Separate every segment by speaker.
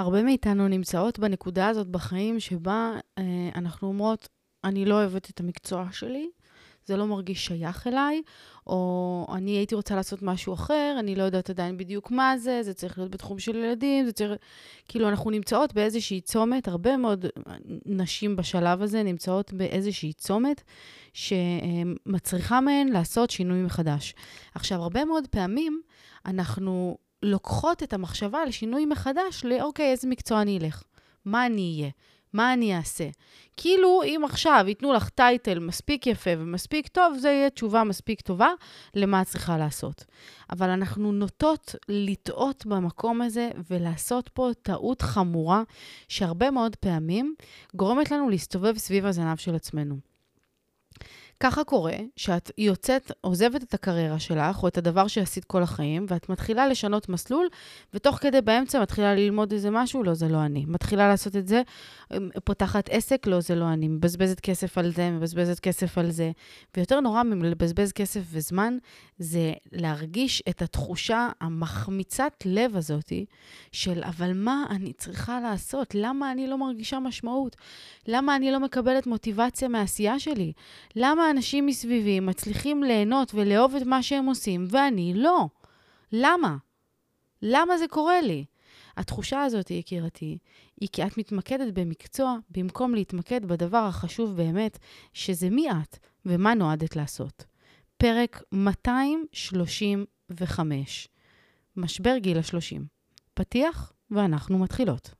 Speaker 1: הרבה מאיתנו נמצאות בנקודה הזאת בחיים שבה אה, אנחנו אומרות, אני לא אוהבת את המקצוע שלי, זה לא מרגיש שייך אליי, או אני הייתי רוצה לעשות משהו אחר, אני לא יודעת עדיין בדיוק מה זה, זה צריך להיות בתחום של ילדים, זה צריך... כאילו, אנחנו נמצאות באיזושהי צומת, הרבה מאוד נשים בשלב הזה נמצאות באיזושהי צומת שמצריכה מהן לעשות שינוי מחדש. עכשיו, הרבה מאוד פעמים אנחנו לוקחות את המחשבה על שינוי מחדש לאוקיי, איזה מקצוע אני אלך? מה אני אהיה? מה אני אעשה? כאילו, אם עכשיו ייתנו לך טייטל מספיק יפה ומספיק טוב, זה יהיה תשובה מספיק טובה למה את צריכה לעשות. אבל אנחנו נוטות לטעות במקום הזה ולעשות פה טעות חמורה, שהרבה מאוד פעמים גורמת לנו להסתובב סביב הזנב של עצמנו. ככה קורה שאת יוצאת, עוזבת את הקריירה שלך, או את הדבר שעשית כל החיים, ואת מתחילה לשנות מסלול, ותוך כדי באמצע מתחילה ללמוד איזה משהו, לא, זה לא אני. מתחילה לעשות את זה, פותחת עסק, לא, זה לא אני. מבזבזת כסף על זה, מבזבזת כסף על זה. ויותר נורא מלבזבז כסף וזמן, זה להרגיש את התחושה המחמיצת לב הזאתי, של אבל מה אני צריכה לעשות? למה אני לא מרגישה משמעות? למה אני לא מקבלת מוטיבציה מהעשייה שלי? למה אנשים מסביבי מצליחים ליהנות ולאהוב את מה שהם עושים, ואני לא. למה? למה זה קורה לי? התחושה הזאת, יקירתי, היא כי את מתמקדת במקצוע במקום להתמקד בדבר החשוב באמת, שזה מי את ומה נועדת לעשות. פרק 235, משבר גיל ה-30. פתיח ואנחנו מתחילות.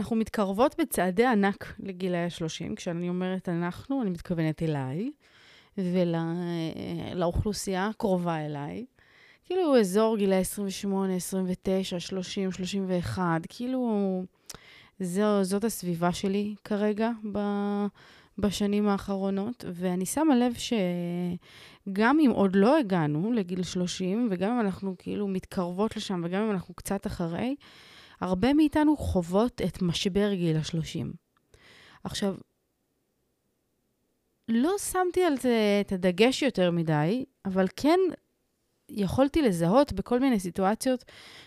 Speaker 1: אנחנו מתקרבות בצעדי ענק לגילאי ה-30. כשאני אומרת אנחנו, אני מתכוונת אליי ולאוכלוסייה הקרובה אליי. כאילו אזור גילאי 28, 29, 30, 31, כאילו זו, זאת הסביבה שלי כרגע ב, בשנים האחרונות, ואני שמה לב שגם אם עוד לא הגענו לגיל 30, וגם אם אנחנו כאילו מתקרבות לשם, וגם אם אנחנו קצת אחרי, הרבה מאיתנו חוות את משבר גיל השלושים. עכשיו, לא שמתי על זה את הדגש יותר מדי, אבל כן יכולתי לזהות בכל מיני סיטואציות,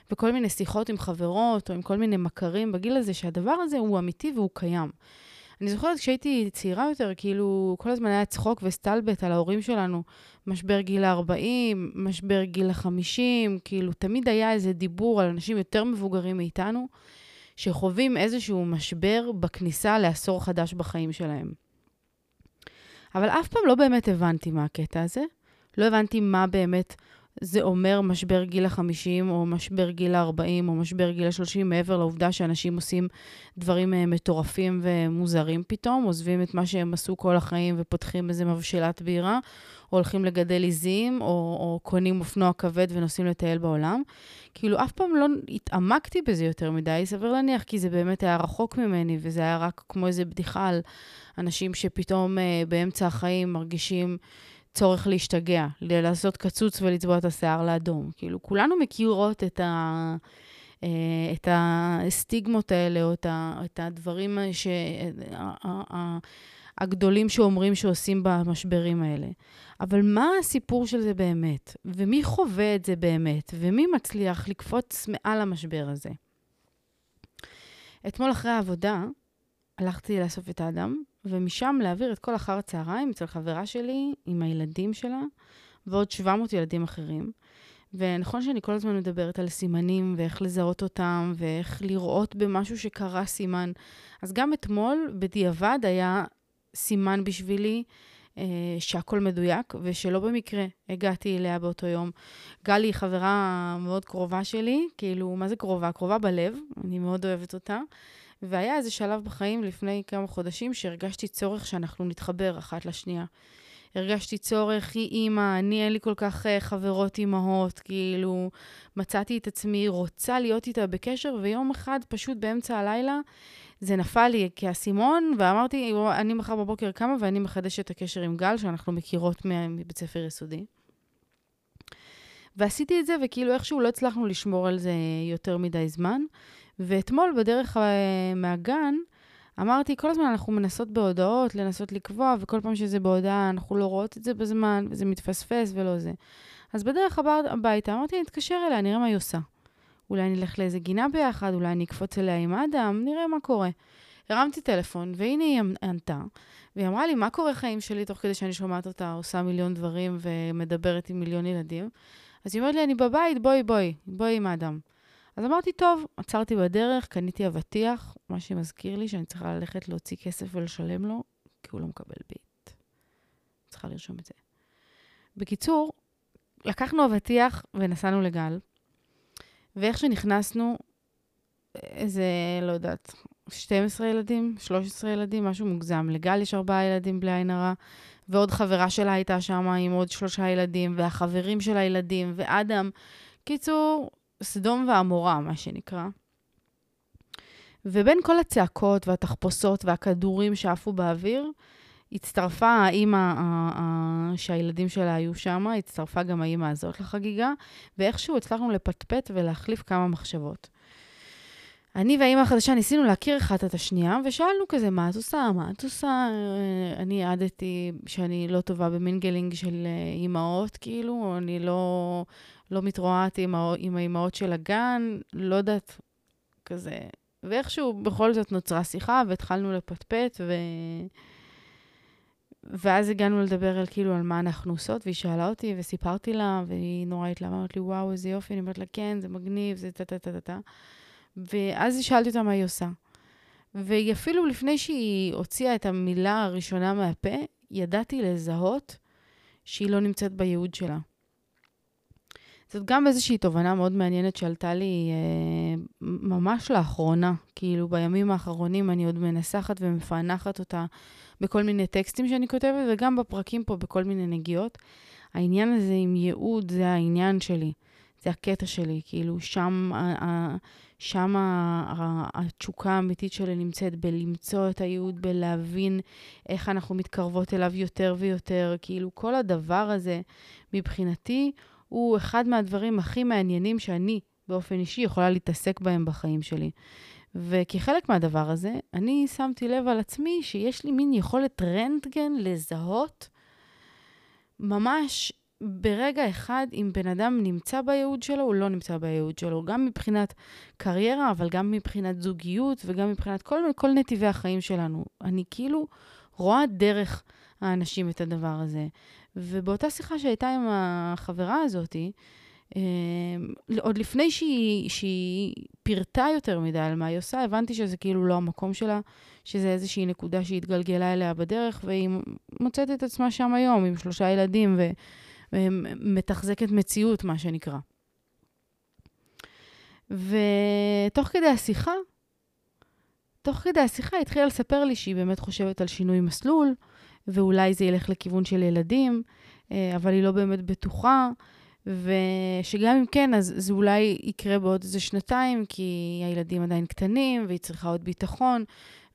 Speaker 1: בכל מיני שיחות עם חברות או עם כל מיני מכרים בגיל הזה, שהדבר הזה הוא אמיתי והוא קיים. אני זוכרת כשהייתי צעירה יותר, כאילו, כל הזמן היה צחוק וסטלבט על ההורים שלנו. משבר גיל ה-40, משבר גיל ה-50, כאילו, תמיד היה איזה דיבור על אנשים יותר מבוגרים מאיתנו, שחווים איזשהו משבר בכניסה לעשור חדש בחיים שלהם. אבל אף פעם לא באמת הבנתי מה הקטע הזה. לא הבנתי מה באמת זה אומר משבר גיל ה-50, או משבר גיל ה-40, או משבר גיל ה-30, מעבר לעובדה שאנשים עושים דברים uh, מטורפים ומוזרים פתאום, עוזבים את מה שהם עשו כל החיים ופותחים איזה מבשלת בירה, או הולכים לגדל עיזים, או, או קונים אופנוע כבד ונוסעים לטייל בעולם. כאילו, אף פעם לא התעמקתי בזה יותר מדי, סביר להניח, כי זה באמת היה רחוק ממני, וזה היה רק כמו איזה בדיחה על אנשים שפתאום uh, באמצע החיים מרגישים... צורך להשתגע, לעשות קצוץ ולצבוע את השיער לאדום. כאילו, כולנו מכירות את, ה, אה, את הסטיגמות האלה, או את הדברים ש, הגדולים שאומרים שעושים במשברים האלה. אבל מה הסיפור של זה באמת? ומי חווה את זה באמת? ומי מצליח לקפוץ מעל המשבר הזה? אתמול אחרי העבודה הלכתי לאסוף את האדם, ומשם להעביר את כל אחר הצהריים אצל חברה שלי, עם הילדים שלה, ועוד 700 ילדים אחרים. ונכון שאני כל הזמן מדברת על סימנים, ואיך לזהות אותם, ואיך לראות במשהו שקרה סימן. אז גם אתמול, בדיעבד, היה סימן בשבילי אה, שהכל מדויק, ושלא במקרה הגעתי אליה באותו יום. גלי היא חברה מאוד קרובה שלי, כאילו, מה זה קרובה? קרובה בלב, אני מאוד אוהבת אותה. והיה איזה שלב בחיים לפני כמה חודשים שהרגשתי צורך שאנחנו נתחבר אחת לשנייה. הרגשתי צורך, היא אימא, אני אין לי כל כך uh, חברות אימהות, כאילו, מצאתי את עצמי רוצה להיות איתה בקשר, ויום אחד, פשוט באמצע הלילה, זה נפל לי כאסימון, ואמרתי, אני מחר בבוקר קמה ואני מחדשת את הקשר עם גל, שאנחנו מכירות מבית ספר יסודי. ועשיתי את זה, וכאילו איכשהו לא הצלחנו לשמור על זה יותר מדי זמן. ואתמול בדרך uh, מהגן, אמרתי, כל הזמן אנחנו מנסות בהודעות, לנסות לקבוע, וכל פעם שזה בהודעה, אנחנו לא רואות את זה בזמן, וזה מתפספס ולא זה. אז בדרך הביתה אמרתי, אני אתקשר אליה, נראה מה היא עושה. אולי נלך לאיזה גינה ביחד, אולי אני אקפוץ אליה עם אדם, נראה מה קורה. הרמתי טלפון, והנה היא ענתה, והיא אמרה לי, מה קורה חיים שלי, תוך כדי שאני שומעת אותה עושה מיליון דברים ומדברת עם מיליון ילדים. אז היא אומרת לי, אני בבית, בואי, בואי, בואי עם האדם. אז אמרתי, טוב, עצרתי בדרך, קניתי אבטיח, מה שמזכיר לי שאני צריכה ללכת להוציא כסף ולשלם לו, כי הוא לא מקבל ביט. צריכה לרשום את זה. בקיצור, לקחנו אבטיח ונסענו לגל, ואיך שנכנסנו, איזה, לא יודעת, 12 ילדים, 13 ילדים, משהו מוגזם. לגל יש ארבעה ילדים בלי עין הרע, ועוד חברה שלה הייתה שם עם עוד שלושה ילדים, והחברים של הילדים, ואדם. קיצור, סדום ועמורה, מה שנקרא. ובין כל הצעקות והתחפושות והכדורים שעפו באוויר, הצטרפה האימא שהילדים שלה היו שם, הצטרפה גם האימא הזאת לחגיגה, ואיכשהו הצלחנו לפטפט ולהחליף כמה מחשבות. אני והאימא החדשה ניסינו להכיר אחת את השנייה, ושאלנו כזה, מה את עושה? מה את עושה? אני העדתי שאני לא טובה במינגלינג של אה, אימהות, כאילו, אני לא, לא מתרועעת עם, עם האימהות של הגן, לא יודעת, כזה. ואיכשהו בכל זאת נוצרה שיחה, והתחלנו לפטפט, ו... ואז הגענו לדבר על כאילו על מה אנחנו עושות, והיא שאלה אותי וסיפרתי לה, והיא נורא התלהבה, אמרת לי, וואו, איזה יופי, אני אומרת לה, כן, זה מגניב, זה טה-טה-טה-טה. ואז שאלתי אותה מה היא עושה. והיא אפילו לפני שהיא הוציאה את המילה הראשונה מהפה, ידעתי לזהות שהיא לא נמצאת בייעוד שלה. זאת גם איזושהי תובנה מאוד מעניינת שעלתה לי אה, ממש לאחרונה. כאילו, בימים האחרונים אני עוד מנסחת ומפענחת אותה בכל מיני טקסטים שאני כותבת, וגם בפרקים פה בכל מיני נגיעות. העניין הזה עם ייעוד זה העניין שלי, זה הקטע שלי. כאילו, שם, שם התשוקה האמיתית שלי נמצאת בלמצוא את הייעוד, בלהבין איך אנחנו מתקרבות אליו יותר ויותר. כאילו, כל הדבר הזה, מבחינתי, הוא אחד מהדברים הכי מעניינים שאני באופן אישי יכולה להתעסק בהם בחיים שלי. וכחלק מהדבר הזה, אני שמתי לב על עצמי שיש לי מין יכולת רנטגן לזהות ממש ברגע אחד אם בן אדם נמצא בייעוד שלו או לא נמצא בייעוד שלו, גם מבחינת קריירה, אבל גם מבחינת זוגיות וגם מבחינת כל, כל נתיבי החיים שלנו. אני כאילו רואה דרך האנשים את הדבר הזה. ובאותה שיחה שהייתה עם החברה הזאתי, אה, עוד לפני שהיא, שהיא פירטה יותר מדי על מה היא עושה, הבנתי שזה כאילו לא המקום שלה, שזה איזושהי נקודה שהיא התגלגלה אליה בדרך, והיא מוצאת את עצמה שם היום עם שלושה ילדים ומתחזקת מציאות, מה שנקרא. ותוך כדי השיחה, תוך כדי השיחה היא התחילה לספר לי שהיא באמת חושבת על שינוי מסלול, ואולי זה ילך לכיוון של ילדים, אה, אבל היא לא באמת בטוחה, ושגם אם כן, אז זה אולי יקרה בעוד איזה שנתיים, כי הילדים עדיין קטנים, והיא צריכה עוד ביטחון,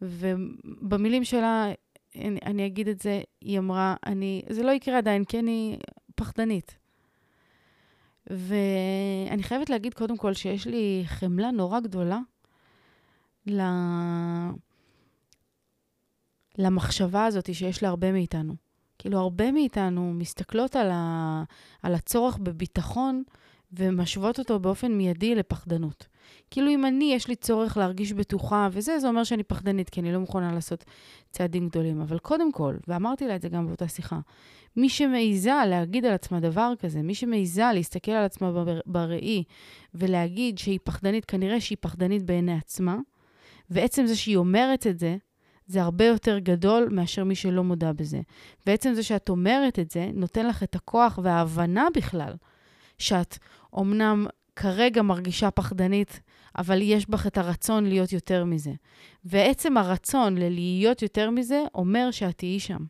Speaker 1: ובמילים שלה, אני, אני אגיד את זה, היא אמרה, אני, זה לא יקרה עדיין, כי אני פחדנית. ואני חייבת להגיד קודם כל שיש לי חמלה נורא גדולה ל... למחשבה הזאת שיש להרבה מאיתנו. כאילו, הרבה מאיתנו מסתכלות על, ה... על הצורך בביטחון ומשוות אותו באופן מיידי לפחדנות. כאילו, אם אני, יש לי צורך להרגיש בטוחה וזה, זה אומר שאני פחדנית, כי אני לא מוכנה לעשות צעדים גדולים. אבל קודם כל, ואמרתי לה את זה גם באותה שיחה, מי שמעיזה להגיד על עצמה דבר כזה, מי שמעיזה להסתכל על עצמה בראי ולהגיד שהיא פחדנית, כנראה שהיא פחדנית בעיני עצמה, ועצם זה שהיא אומרת את זה, זה הרבה יותר גדול מאשר מי שלא מודע בזה. ועצם זה שאת אומרת את זה, נותן לך את הכוח וההבנה בכלל, שאת אומנם כרגע מרגישה פחדנית, אבל יש בך את הרצון להיות יותר מזה. ועצם הרצון ללהיות יותר מזה אומר שאת תהיי שם.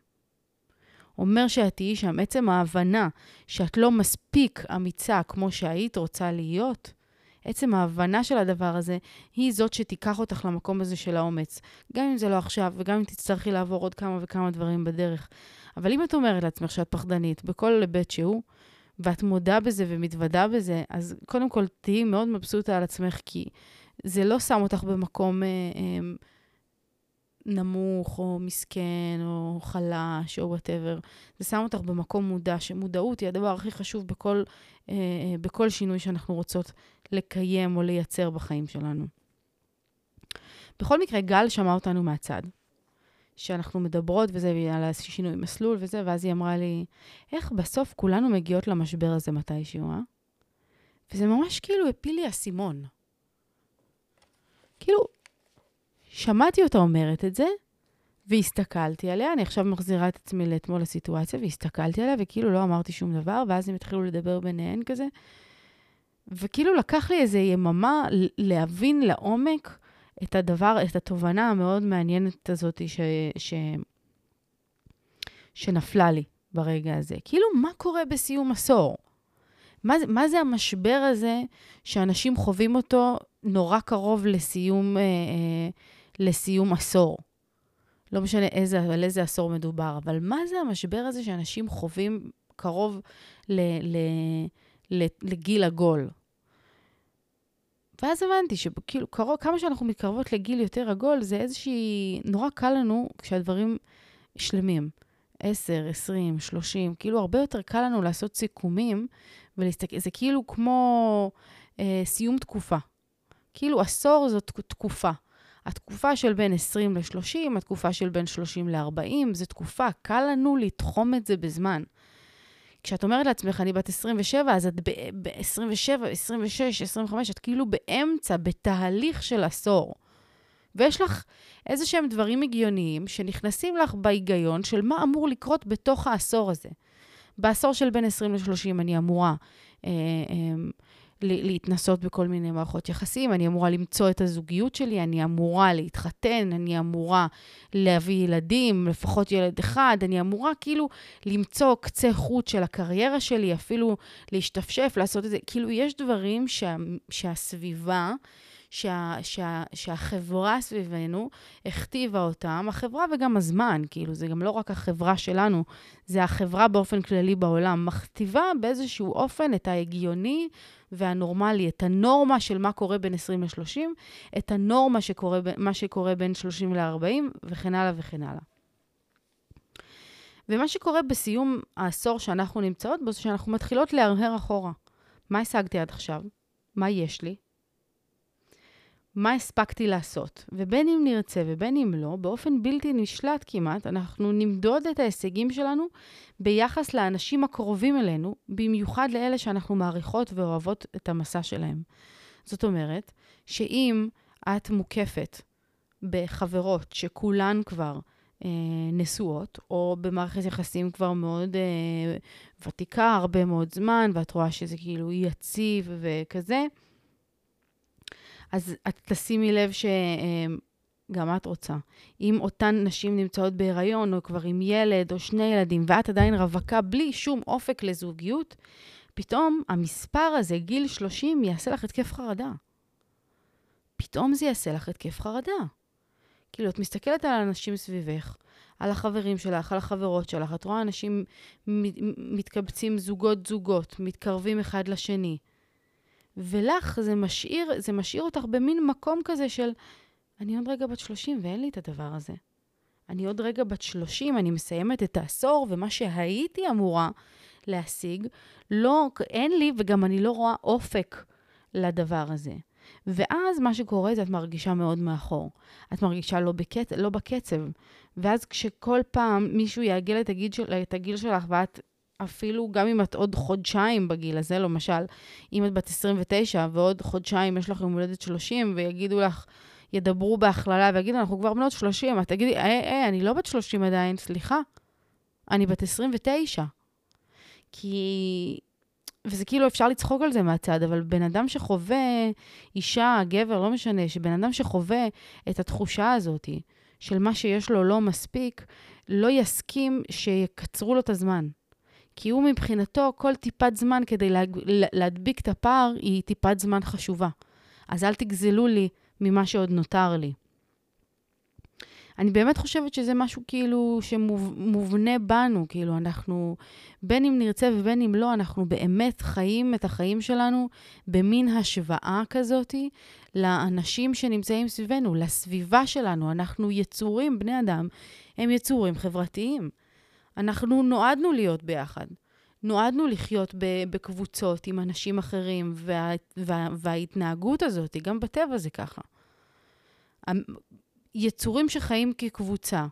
Speaker 1: אומר שאת תהיי שם. עצם ההבנה שאת לא מספיק אמיצה כמו שהיית רוצה להיות, עצם ההבנה של הדבר הזה, היא זאת שתיקח אותך למקום הזה של האומץ. גם אם זה לא עכשיו, וגם אם תצטרכי לעבור עוד כמה וכמה דברים בדרך. אבל אם את אומרת לעצמך שאת פחדנית בכל היבט שהוא, ואת מודה בזה ומתוודה בזה, אז קודם כל תהיי מאוד מבסוטה על עצמך, כי זה לא שם אותך במקום אה, אה, נמוך, או מסכן, או חלש, או וואטאבר. זה שם אותך במקום מודע, שמודעות היא הדבר הכי חשוב בכל, בכל שינוי שאנחנו רוצות לקיים או לייצר בחיים שלנו. בכל מקרה, גל שמע אותנו מהצד. שאנחנו מדברות וזה, על השינוי מסלול וזה, ואז היא אמרה לי, איך בסוף כולנו מגיעות למשבר הזה מתישהו, אה? וזה ממש כאילו הפיל לי אסימון. כאילו, שמעתי אותה אומרת את זה, והסתכלתי עליה, אני עכשיו מחזירה את עצמי לאתמול לסיטואציה, והסתכלתי עליה, וכאילו לא אמרתי שום דבר, ואז הם התחילו לדבר ביניהן כזה. וכאילו לקח לי איזו יממה להבין לעומק את הדבר, את התובנה המאוד מעניינת הזאת ש, ש, שנפלה לי ברגע הזה. כאילו, מה קורה בסיום עשור? מה, מה זה המשבר הזה שאנשים חווים אותו נורא קרוב לסיום, אה, אה, לסיום עשור? לא משנה איזה, על איזה עשור מדובר, אבל מה זה המשבר הזה שאנשים חווים קרוב ל, ל, ל, לגיל עגול? ואז הבנתי שכאילו, קרוב, כמה שאנחנו מתקרבות לגיל יותר עגול, זה איזושהי... נורא קל לנו כשהדברים שלמים. 10, 20, 30, כאילו הרבה יותר קל לנו לעשות סיכומים ולהסתכל, זה כאילו כמו אה, סיום תקופה. כאילו עשור זאת תקופה. התקופה של בין 20 ל-30, התקופה של בין 30 ל-40, זו תקופה, קל לנו לתחום את זה בזמן. כשאת אומרת לעצמך, אני בת 27, אז את ב-27, 26, 25, את כאילו באמצע, בתהליך של עשור. ויש לך איזה שהם דברים הגיוניים שנכנסים לך בהיגיון של מה אמור לקרות בתוך העשור הזה. בעשור של בין 20 ל-30 אני אמורה אה, אה, להתנסות בכל מיני מערכות יחסים, אני אמורה למצוא את הזוגיות שלי, אני אמורה להתחתן, אני אמורה להביא ילדים, לפחות ילד אחד, אני אמורה כאילו למצוא קצה חוט של הקריירה שלי, אפילו להשתפשף, לעשות את זה. כאילו, יש דברים שה, שהסביבה, שה, שה, שהחברה סביבנו הכתיבה אותם, החברה וגם הזמן, כאילו, זה גם לא רק החברה שלנו, זה החברה באופן כללי בעולם, מכתיבה באיזשהו אופן את ההגיוני והנורמלי, את הנורמה של מה קורה בין 20 ל-30, את הנורמה שקורה, מה שקורה בין 30 ל-40, וכן הלאה וכן הלאה. ומה שקורה בסיום העשור שאנחנו נמצאות בו, זה שאנחנו מתחילות להרהר אחורה. מה השגתי עד עכשיו? מה יש לי? מה הספקתי לעשות. ובין אם נרצה ובין אם לא, באופן בלתי נשלט כמעט, אנחנו נמדוד את ההישגים שלנו ביחס לאנשים הקרובים אלינו, במיוחד לאלה שאנחנו מעריכות ואוהבות את המסע שלהם. זאת אומרת, שאם את מוקפת בחברות שכולן כבר אה, נשואות, או במערכת יחסים כבר מאוד אה, ותיקה, הרבה מאוד זמן, ואת רואה שזה כאילו יציב וכזה, אז את תשימי לב שגם את רוצה. אם אותן נשים נמצאות בהיריון, או כבר עם ילד, או שני ילדים, ואת עדיין רווקה בלי שום אופק לזוגיות, פתאום המספר הזה, גיל 30, יעשה לך התקף חרדה. פתאום זה יעשה לך התקף חרדה. כאילו, את מסתכלת על האנשים סביבך, על החברים שלך, על החברות שלך, את רואה אנשים מתקבצים זוגות-זוגות, מתקרבים אחד לשני. ולך זה משאיר, זה משאיר אותך במין מקום כזה של, אני עוד רגע בת 30 ואין לי את הדבר הזה. אני עוד רגע בת 30, אני מסיימת את העשור, ומה שהייתי אמורה להשיג, לא, אין לי, וגם אני לא רואה אופק לדבר הזה. ואז מה שקורה זה את מרגישה מאוד מאחור. את מרגישה לא, בקצ... לא בקצב. ואז כשכל פעם מישהו יעגל את הגיל, של... את הגיל שלך ואת אפילו גם אם את עוד חודשיים בגיל הזה, למשל, אם את בת 29 ועוד חודשיים יש לך יום הולדת 30, ויגידו לך, ידברו בהכללה ויגידו, אנחנו כבר בנות 30, את תגידי, היי, היי, אני לא בת 30 עדיין, סליחה, אני בת 29. כי וזה כאילו אפשר לצחוק על זה מהצד, אבל בן אדם שחווה, אישה, גבר, לא משנה, שבן אדם שחווה את התחושה הזאת של מה שיש לו לא מספיק, לא יסכים שיקצרו לו את הזמן. כי הוא מבחינתו, כל טיפת זמן כדי לה, להדביק את הפער היא טיפת זמן חשובה. אז אל תגזלו לי ממה שעוד נותר לי. אני באמת חושבת שזה משהו כאילו שמובנה בנו, כאילו אנחנו, בין אם נרצה ובין אם לא, אנחנו באמת חיים את החיים שלנו במין השוואה כזאתי לאנשים שנמצאים סביבנו, לסביבה שלנו. אנחנו יצורים, בני אדם, הם יצורים חברתיים. אנחנו נועדנו להיות ביחד. נועדנו לחיות בקבוצות עם אנשים אחרים, וה, וה, וההתנהגות הזאת, גם בטבע זה ככה. יצורים שחיים כקבוצה,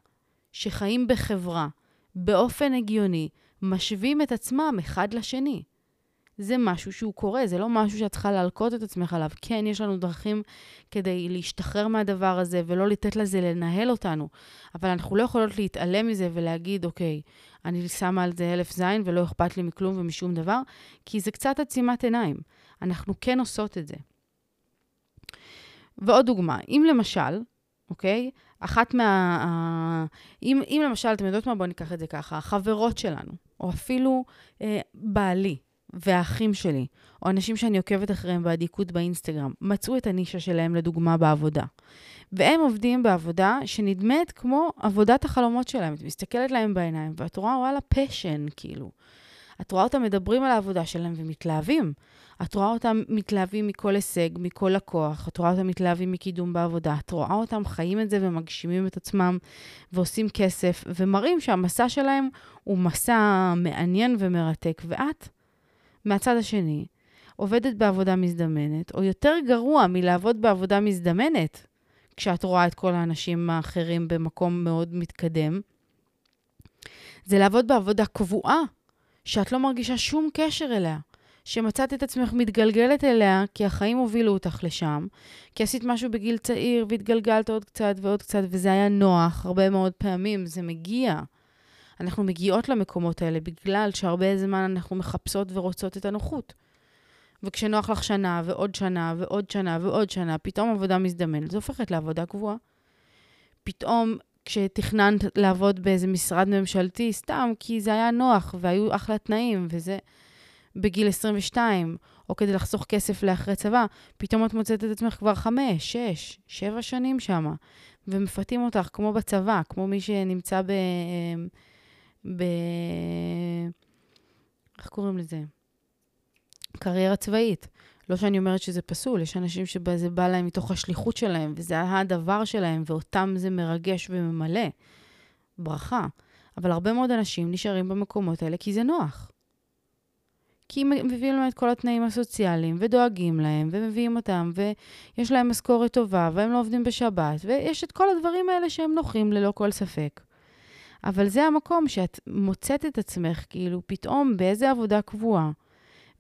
Speaker 1: שחיים בחברה, באופן הגיוני, משווים את עצמם אחד לשני. זה משהו שהוא קורה, זה לא משהו שאת צריכה להלקוט את עצמך עליו. כן, יש לנו דרכים כדי להשתחרר מהדבר הזה ולא לתת לזה לנהל אותנו, אבל אנחנו לא יכולות להתעלם מזה ולהגיד, אוקיי, אני שמה על זה אלף זין ולא אכפת לי מכלום ומשום דבר, כי זה קצת עצימת עיניים. אנחנו כן עושות את זה. ועוד דוגמה, אם למשל, אוקיי? אחת מה... אם, אם למשל, אתם יודעות מה? בואו ניקח את זה ככה. החברות שלנו, או אפילו אה, בעלי והאחים שלי, או אנשים שאני עוקבת אחריהם באדיקות באינסטגרם, מצאו את הנישה שלהם, לדוגמה, בעבודה. והם עובדים בעבודה שנדמת כמו עבודת החלומות שלהם. את מסתכלת להם בעיניים, ואת רואה, וואלה, פשן, כאילו. את רואה אותם מדברים על העבודה שלהם ומתלהבים. את רואה אותם מתלהבים מכל הישג, מכל לקוח, את רואה אותם מתלהבים מקידום בעבודה, את רואה אותם חיים את זה ומגשימים את עצמם ועושים כסף, ומראים שהמסע שלהם הוא מסע מעניין ומרתק. ואת, מהצד השני, עובדת בעבודה מזדמנת, או יותר גרוע מלעבוד בעבודה מזדמנת, כשאת רואה את כל האנשים האחרים במקום מאוד מתקדם, זה לעבוד בעבודה קבועה, שאת לא מרגישה שום קשר אליה. שמצאת את עצמך מתגלגלת אליה, כי החיים הובילו אותך לשם, כי עשית משהו בגיל צעיר והתגלגלת עוד קצת ועוד קצת, וזה היה נוח, הרבה מאוד פעמים זה מגיע. אנחנו מגיעות למקומות האלה בגלל שהרבה זמן אנחנו מחפשות ורוצות את הנוחות. וכשנוח לך שנה ועוד שנה ועוד שנה ועוד שנה, פתאום עבודה מזדמנת, זה הופכת לעבודה קבועה. פתאום כשתכננת לעבוד באיזה משרד ממשלתי, סתם כי זה היה נוח והיו אחלה תנאים וזה... בגיל 22, או כדי לחסוך כסף לאחרי צבא, פתאום את מוצאת את עצמך כבר חמש, שש, שבע שנים שם, ומפתים אותך כמו בצבא, כמו מי שנמצא ב... ב... איך קוראים לזה? קריירה צבאית. לא שאני אומרת שזה פסול, יש אנשים שזה בא להם מתוך השליחות שלהם, וזה הדבר שלהם, ואותם זה מרגש וממלא. ברכה. אבל הרבה מאוד אנשים נשארים במקומות האלה כי זה נוח. כי מביאים להם את כל התנאים הסוציאליים, ודואגים להם, ומביאים אותם, ויש להם משכורת טובה, והם לא עובדים בשבת, ויש את כל הדברים האלה שהם נוחים ללא כל ספק. אבל זה המקום שאת מוצאת את עצמך, כאילו, פתאום באיזה עבודה קבועה,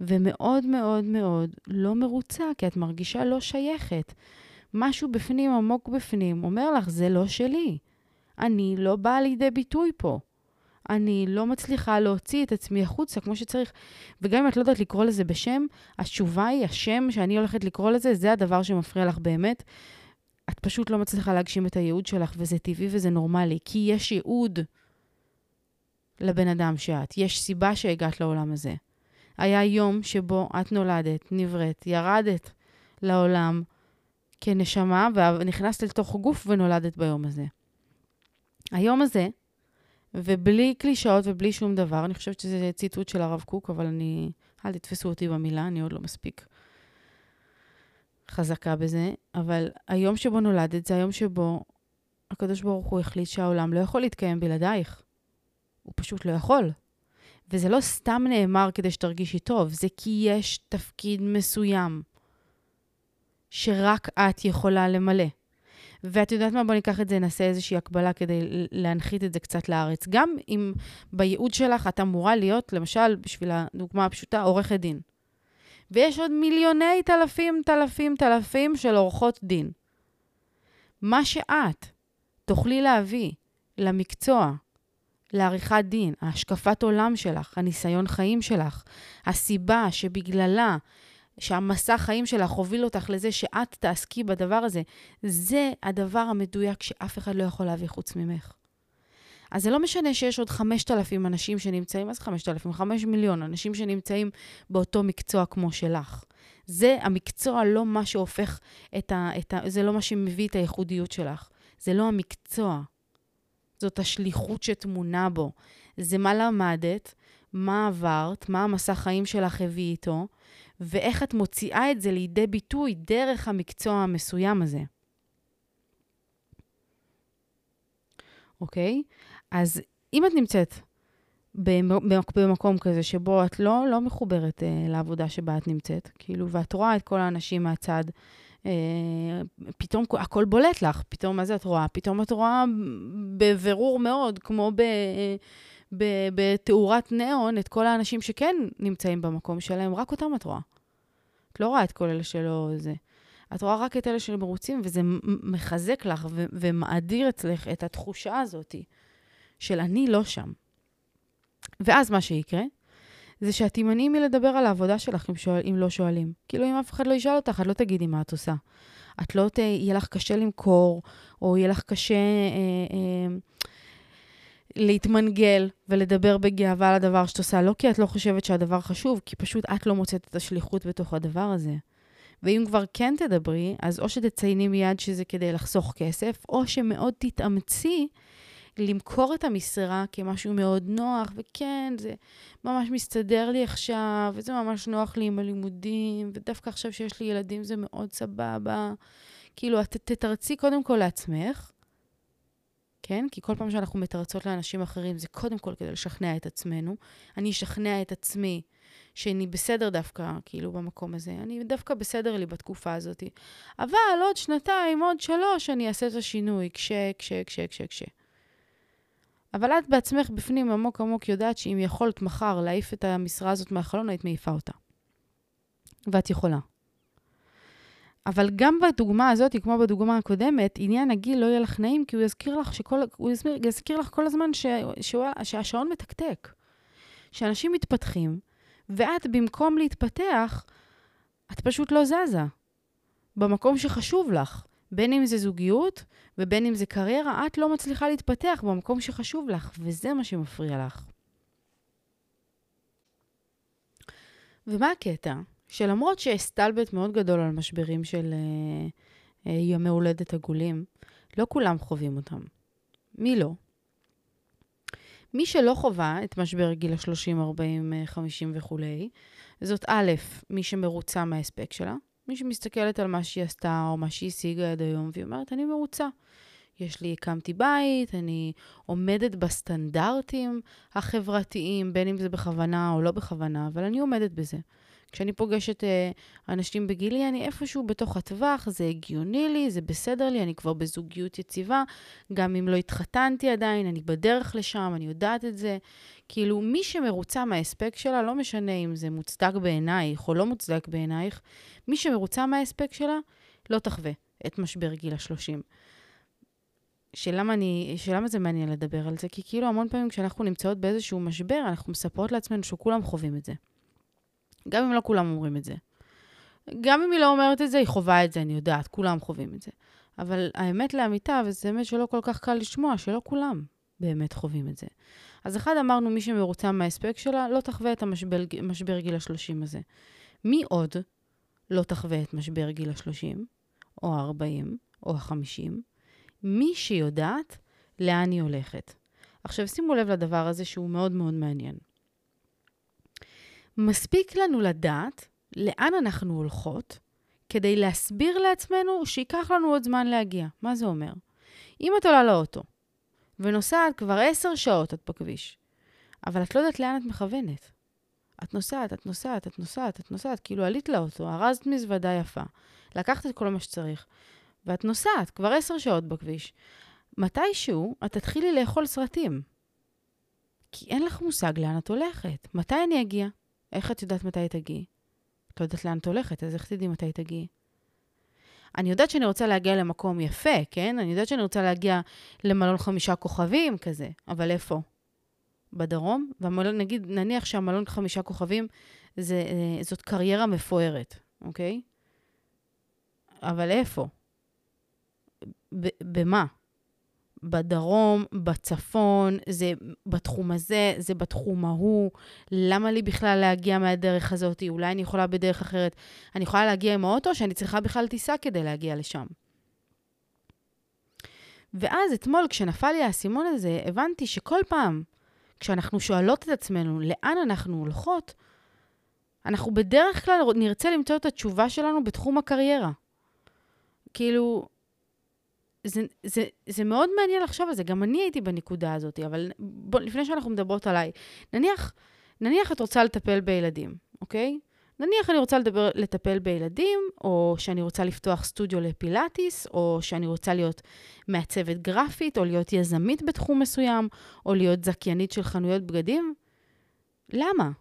Speaker 1: ומאוד מאוד מאוד לא מרוצה, כי את מרגישה לא שייכת. משהו בפנים, עמוק בפנים, אומר לך, זה לא שלי. אני לא באה לידי ביטוי פה. אני לא מצליחה להוציא את עצמי החוצה כמו שצריך. וגם אם את לא יודעת לקרוא לזה בשם, התשובה היא, השם שאני הולכת לקרוא לזה, זה הדבר שמפריע לך באמת. את פשוט לא מצליחה להגשים את הייעוד שלך, וזה טבעי וזה נורמלי, כי יש ייעוד לבן אדם שאת. יש סיבה שהגעת לעולם הזה. היה יום שבו את נולדת, נבראת, ירדת לעולם כנשמה, ונכנסת לתוך גוף ונולדת ביום הזה. היום הזה, ובלי קלישאות ובלי שום דבר, אני חושבת שזה ציטוט של הרב קוק, אבל אני... אל תתפסו אותי במילה, אני עוד לא מספיק חזקה בזה. אבל היום שבו נולדת זה היום שבו הקדוש ברוך הוא החליט שהעולם לא יכול להתקיים בלעדייך. הוא פשוט לא יכול. וזה לא סתם נאמר כדי שתרגישי טוב, זה כי יש תפקיד מסוים שרק את יכולה למלא. ואת יודעת מה? בוא ניקח את זה, נעשה איזושהי הקבלה כדי להנחית את זה קצת לארץ. גם אם בייעוד שלך את אמורה להיות, למשל, בשביל הדוגמה הפשוטה, עורכת דין. ויש עוד מיליוני תלפים, תלפים, תלפים של עורכות דין. מה שאת תוכלי להביא למקצוע לעריכת דין, השקפת עולם שלך, הניסיון חיים שלך, הסיבה שבגללה, שהמסע חיים שלך הוביל אותך לזה שאת תעסקי בדבר הזה, זה הדבר המדויק שאף אחד לא יכול להביא חוץ ממך. אז זה לא משנה שיש עוד 5,000 אנשים שנמצאים, זה 5,000? 5 מיליון אנשים שנמצאים באותו מקצוע כמו שלך. זה המקצוע, לא מה שהופך את ה... את ה זה לא מה שמביא את הייחודיות שלך. זה לא המקצוע. זאת השליחות שטמונה בו. זה מה למדת, מה עברת, מה המסע חיים שלך הביא איתו, ואיך את מוציאה את זה לידי ביטוי דרך המקצוע המסוים הזה. אוקיי? אז אם את נמצאת במקום כזה שבו את לא, לא מחוברת אה, לעבודה שבה את נמצאת, כאילו, ואת רואה את כל האנשים מהצד, אה, פתאום הכל בולט לך, פתאום, מה זה את רואה? פתאום את רואה בבירור מאוד, כמו ב... בתאורת ניאון, את כל האנשים שכן נמצאים במקום שלהם, רק אותם את רואה. את לא רואה את כל אלה שלא זה. את רואה רק את אלה שמרוצים, וזה מחזק לך ומאדיר אצלך את התחושה הזאת של אני לא שם. ואז מה שיקרה, זה שאת תימנעי מלדבר על העבודה שלך אם, שואל, אם לא שואלים. כאילו, אם אף אחד לא ישאל אותך, את לא תגידי מה את עושה. את לא ת... יהיה לך קשה למכור, או יהיה לך קשה אה, אה, להתמנגל ולדבר בגאווה על הדבר שאת עושה. לא כי את לא חושבת שהדבר חשוב, כי פשוט את לא מוצאת את השליחות בתוך הדבר הזה. ואם כבר כן תדברי, אז או שתצייני מיד שזה כדי לחסוך כסף, או שמאוד תתאמצי למכור את המשרה כמשהו מאוד נוח, וכן, זה ממש מסתדר לי עכשיו, וזה ממש נוח לי עם הלימודים, ודווקא עכשיו שיש לי ילדים זה מאוד סבבה. כאילו, את תתרצי קודם כל לעצמך, כן? כי כל פעם שאנחנו מתרצות לאנשים אחרים, זה קודם כל כדי לשכנע את עצמנו. אני אשכנע את עצמי שאני בסדר דווקא, כאילו, במקום הזה. אני דווקא בסדר לי בתקופה הזאת. אבל עוד שנתיים, עוד שלוש, אני אעשה את השינוי, כש, כש, כש, כש, כש. אבל את בעצמך בפנים עמוק עמוק יודעת שאם יכולת מחר להעיף את המשרה הזאת מהחלון, היית מעיפה אותה. ואת יכולה. אבל גם בדוגמה הזאת, כמו בדוגמה הקודמת, עניין הגיל לא יהיה לך נעים, כי הוא יזכיר לך, שכל, הוא יזכיר, יזכיר לך כל הזמן ש, ש, שהשעון מתקתק. שאנשים מתפתחים, ואת, במקום להתפתח, את פשוט לא זזה. במקום שחשוב לך. בין אם זה זוגיות ובין אם זה קריירה, את לא מצליחה להתפתח במקום שחשוב לך, וזה מה שמפריע לך. ומה הקטע? שלמרות שיש סטלבט מאוד גדול על משברים של אה, אה, ימי הולדת עגולים, לא כולם חווים אותם. מי לא? מי שלא חווה את משבר גיל ה-30, 40, 50 וכולי, זאת א', מי שמרוצה מההספק שלה, מי שמסתכלת על מה שהיא עשתה או מה שהיא השיגה עד היום, והיא אומרת, אני מרוצה. יש לי, הקמתי בית, אני עומדת בסטנדרטים החברתיים, בין אם זה בכוונה או לא בכוונה, אבל אני עומדת בזה. כשאני פוגשת אה, אנשים בגילי, אני איפשהו בתוך הטווח, זה הגיוני לי, זה בסדר לי, אני כבר בזוגיות יציבה, גם אם לא התחתנתי עדיין, אני בדרך לשם, אני יודעת את זה. כאילו, מי שמרוצה מההספק שלה, לא משנה אם זה מוצדק בעינייך או לא מוצדק בעינייך, מי שמרוצה מההספק שלה, לא תחווה את משבר גיל השלושים. שלמה, אני, שלמה זה מעניין לדבר על זה? כי כאילו המון פעמים כשאנחנו נמצאות באיזשהו משבר, אנחנו מספרות לעצמנו שכולם חווים את זה. גם אם לא כולם אומרים את זה. גם אם היא לא אומרת את זה, היא חווה את זה, אני יודעת, כולם חווים את זה. אבל האמת לאמיתה, וזה באמת שלא כל כך קל לשמוע, שלא כולם באמת חווים את זה. אז אחד אמרנו, מי שמרוצה מההספק שלה, לא תחווה את המשבר גיל השלושים הזה. מי עוד לא תחווה את משבר גיל השלושים, או ה-40, או ה-50? מי שיודעת לאן היא הולכת. עכשיו, שימו לב לדבר הזה שהוא מאוד מאוד מעניין. מספיק לנו לדעת לאן אנחנו הולכות כדי להסביר לעצמנו שייקח לנו עוד זמן להגיע. מה זה אומר? אם את עולה לאוטו ונוסעת כבר עשר שעות את בכביש, אבל את לא יודעת לאן את מכוונת. את נוסעת, את נוסעת, את נוסעת, את נוסעת, כאילו עלית לאוטו, ארזת מזוודה יפה, לקחת את כל מה שצריך, ואת נוסעת כבר עשר שעות בכביש. מתישהו את תתחילי לאכול סרטים. כי אין לך מושג לאן את הולכת. מתי אני אגיע? איך את יודעת מתי תגיעי? את לא יודעת לאן את הולכת, אז איך תדעי מתי תגיעי? אני יודעת שאני רוצה להגיע למקום יפה, כן? אני יודעת שאני רוצה להגיע למלון חמישה כוכבים כזה, אבל איפה? בדרום, והמלון, נגיד, נניח שהמלון חמישה כוכבים, זה, אה, זאת קריירה מפוארת, אוקיי? אבל איפה? במה? בדרום, בצפון, זה בתחום הזה, זה בתחום ההוא. למה לי בכלל להגיע מהדרך הזאת? אולי אני יכולה בדרך אחרת. אני יכולה להגיע עם האוטו, שאני צריכה בכלל טיסה כדי להגיע לשם. ואז אתמול, כשנפל לי האסימון הזה, הבנתי שכל פעם כשאנחנו שואלות את עצמנו לאן אנחנו הולכות, אנחנו בדרך כלל נרצה למצוא את התשובה שלנו בתחום הקריירה. כאילו, זה, זה, זה מאוד מעניין לחשוב על זה, גם אני הייתי בנקודה הזאת, אבל בוא, לפני שאנחנו מדברות עליי, נניח, נניח את רוצה לטפל בילדים, אוקיי? נניח אני רוצה לדבר, לטפל בילדים, או שאני רוצה לפתוח סטודיו לפילאטיס, או שאני רוצה להיות מעצבת גרפית, או להיות יזמית בתחום מסוים, או להיות זכיינית של חנויות בגדים. למה?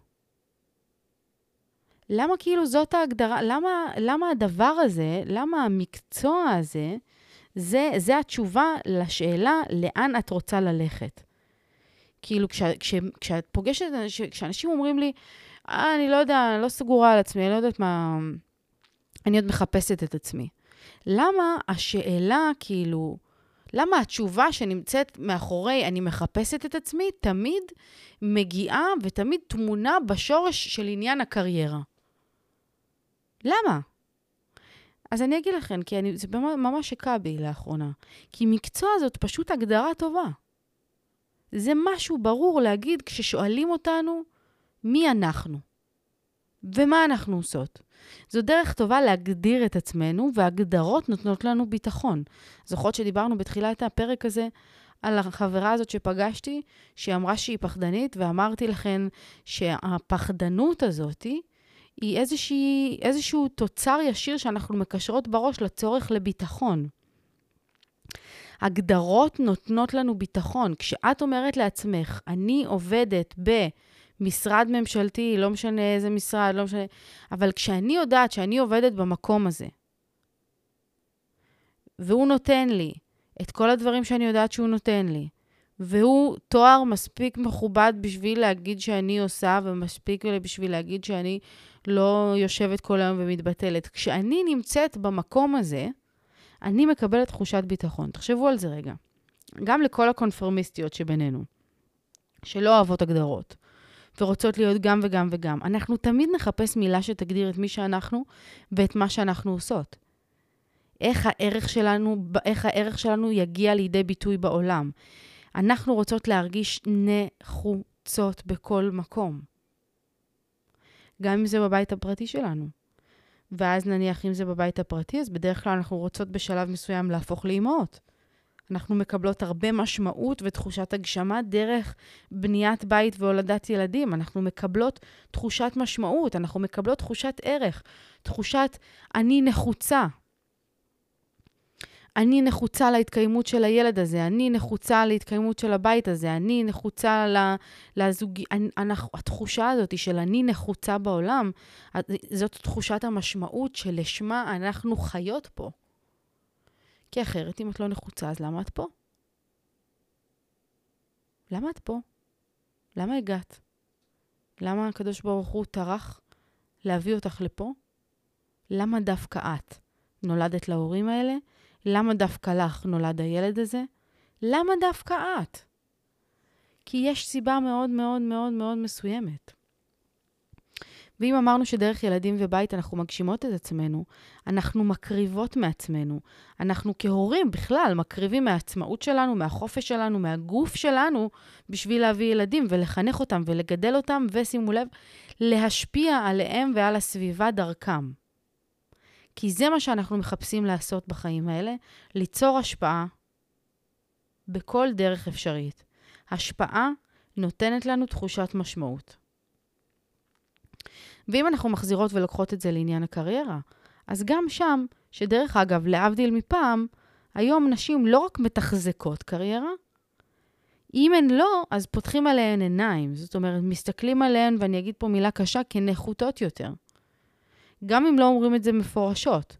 Speaker 1: למה כאילו זאת ההגדרה, למה, למה הדבר הזה, למה המקצוע הזה, זה, זה התשובה לשאלה לאן את רוצה ללכת. כאילו, כש, כש, כשאת פוגשת, כשאנשים אומרים לי, אה, אני לא יודע, אני לא סגורה על עצמי, אני לא יודעת מה... אני עוד מחפשת את עצמי. למה השאלה, כאילו, למה התשובה שנמצאת מאחורי אני מחפשת את עצמי, תמיד מגיעה ותמיד תמונה בשורש של עניין הקריירה? למה? אז אני אגיד לכם, כי אני, זה ממש הכה בי לאחרונה. כי מקצוע זאת פשוט הגדרה טובה. זה משהו ברור להגיד כששואלים אותנו, מי אנחנו ומה אנחנו עושות. זו דרך טובה להגדיר את עצמנו, והגדרות נותנות לנו ביטחון. זוכרות שדיברנו בתחילת הפרק הזה על החברה הזאת שפגשתי, שהיא אמרה שהיא פחדנית, ואמרתי לכן שהפחדנות הזאת היא איזושהי, איזשהו תוצר ישיר שאנחנו מקשרות בראש לצורך לביטחון. הגדרות נותנות לנו ביטחון. כשאת אומרת לעצמך, אני עובדת ב... משרד ממשלתי, לא משנה איזה משרד, לא משנה... אבל כשאני יודעת שאני עובדת במקום הזה, והוא נותן לי את כל הדברים שאני יודעת שהוא נותן לי, והוא תואר מספיק מכובד בשביל להגיד שאני עושה, ומספיק בשביל להגיד שאני לא יושבת כל היום ומתבטלת. כשאני נמצאת במקום הזה, אני מקבלת תחושת ביטחון. תחשבו על זה רגע. גם לכל הקונפרמיסטיות שבינינו, שלא אוהבות הגדרות. ורוצות להיות גם וגם וגם. אנחנו תמיד נחפש מילה שתגדיר את מי שאנחנו ואת מה שאנחנו עושות. איך הערך שלנו, איך הערך שלנו יגיע לידי ביטוי בעולם. אנחנו רוצות להרגיש נחוצות בכל מקום. גם אם זה בבית הפרטי שלנו. ואז נניח אם זה בבית הפרטי, אז בדרך כלל אנחנו רוצות בשלב מסוים להפוך לאימהות. אנחנו מקבלות הרבה משמעות ותחושת הגשמה דרך בניית בית והולדת ילדים. אנחנו מקבלות תחושת משמעות, אנחנו מקבלות תחושת ערך, תחושת אני נחוצה. אני נחוצה להתקיימות של הילד הזה, אני נחוצה להתקיימות של הבית הזה, אני נחוצה לזוג... התחושה הזאת של אני נחוצה בעולם, זאת תחושת המשמעות שלשמה אנחנו חיות פה. כי אחרת, אם את לא נחוצה, אז למה את פה? למה את פה? למה הגעת? למה הקדוש ברוך הוא טרח להביא אותך לפה? למה דווקא את נולדת להורים האלה? למה דווקא לך נולד הילד הזה? למה דווקא את? כי יש סיבה מאוד מאוד מאוד מאוד מסוימת. ואם אמרנו שדרך ילדים ובית אנחנו מגשימות את עצמנו, אנחנו מקריבות מעצמנו. אנחנו כהורים בכלל מקריבים מהעצמאות שלנו, מהחופש שלנו, מהגוף שלנו, בשביל להביא ילדים ולחנך אותם ולגדל אותם, ושימו לב, להשפיע עליהם ועל הסביבה דרכם. כי זה מה שאנחנו מחפשים לעשות בחיים האלה, ליצור השפעה בכל דרך אפשרית. השפעה נותנת לנו תחושת משמעות. ואם אנחנו מחזירות ולוקחות את זה לעניין הקריירה, אז גם שם, שדרך אגב, להבדיל מפעם, היום נשים לא רק מתחזקות קריירה, אם הן לא, אז פותחים עליהן עיניים. זאת אומרת, מסתכלים עליהן, ואני אגיד פה מילה קשה, כנחותות יותר. גם אם לא אומרים את זה מפורשות,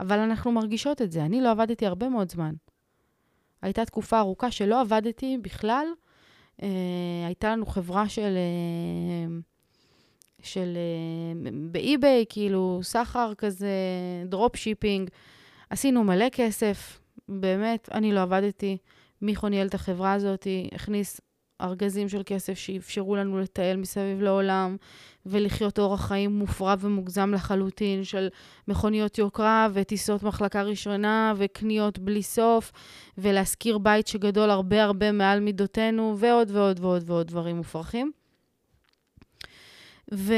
Speaker 1: אבל אנחנו מרגישות את זה. אני לא עבדתי הרבה מאוד זמן. הייתה תקופה ארוכה שלא עבדתי בכלל, אה, הייתה לנו חברה של... אה, של אה, ב eBay, כאילו סחר כזה, drop shipping. עשינו מלא כסף, באמת, אני לא עבדתי. מיכו ניהל את החברה הזאת, הכניס ארגזים של כסף שאפשרו לנו לטייל מסביב לעולם ולחיות אורח חיים מופרע ומוגזם לחלוטין של מכוניות יוקרה וטיסות מחלקה ראשונה וקניות בלי סוף ולהשכיר בית שגדול הרבה הרבה מעל מידותינו ועוד ועוד ועוד ועוד דברים מופרכים. ו...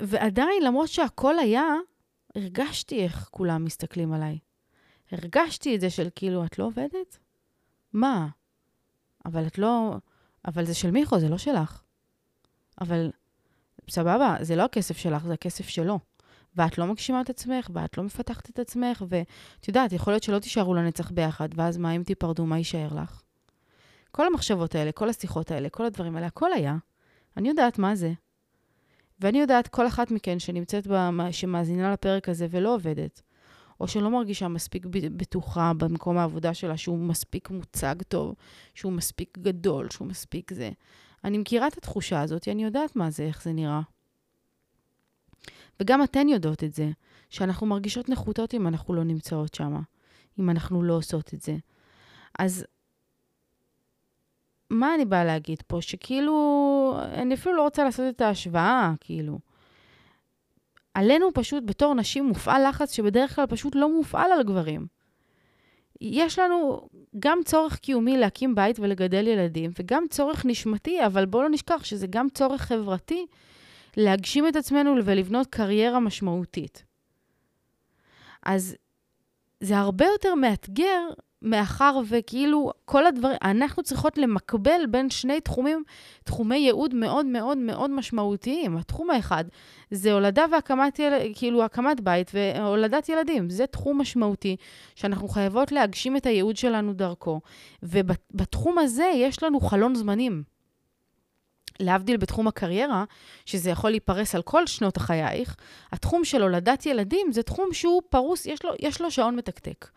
Speaker 1: ועדיין, למרות שהכל היה, הרגשתי איך כולם מסתכלים עליי. הרגשתי את זה של כאילו, את לא עובדת? מה? אבל את לא... אבל זה של מיכו, זה לא שלך. אבל סבבה, זה לא הכסף שלך, זה הכסף שלו. ואת לא מגשימה את עצמך, ואת לא מפתחת את עצמך, ואת יודעת, יכול להיות שלא תישארו לנצח ביחד, ואז מה אם תיפרדו, מה יישאר לך? כל המחשבות האלה, כל השיחות האלה, כל הדברים האלה, הכל היה. אני יודעת מה זה. ואני יודעת, כל אחת מכן שנמצאת, במה, שמאזינה לפרק הזה ולא עובדת, או שלא מרגישה מספיק בטוחה במקום העבודה שלה, שהוא מספיק מוצג טוב, שהוא מספיק גדול, שהוא מספיק זה. אני מכירה את התחושה הזאת, אני יודעת מה זה, איך זה נראה. וגם אתן יודעות את זה, שאנחנו מרגישות נחותות אם אנחנו לא נמצאות שם, אם אנחנו לא עושות את זה. אז מה אני באה להגיד פה? שכאילו, אני אפילו לא רוצה לעשות את ההשוואה, כאילו. עלינו פשוט בתור נשים מופעל לחץ שבדרך כלל פשוט לא מופעל על גברים. יש לנו גם צורך קיומי להקים בית ולגדל ילדים, וגם צורך נשמתי, אבל בואו לא נשכח שזה גם צורך חברתי להגשים את עצמנו ולבנות קריירה משמעותית. אז זה הרבה יותר מאתגר מאחר וכאילו כל הדברים, אנחנו צריכות למקבל בין שני תחומים, תחומי ייעוד מאוד מאוד מאוד משמעותיים. התחום האחד זה הולדה והקמת, יל... כאילו הקמת בית והולדת ילדים. זה תחום משמעותי שאנחנו חייבות להגשים את הייעוד שלנו דרכו. ובתחום הזה יש לנו חלון זמנים. להבדיל בתחום הקריירה, שזה יכול להיפרס על כל שנות חייך, התחום של הולדת ילדים זה תחום שהוא פרוס, יש לו, יש לו שעון מתקתק.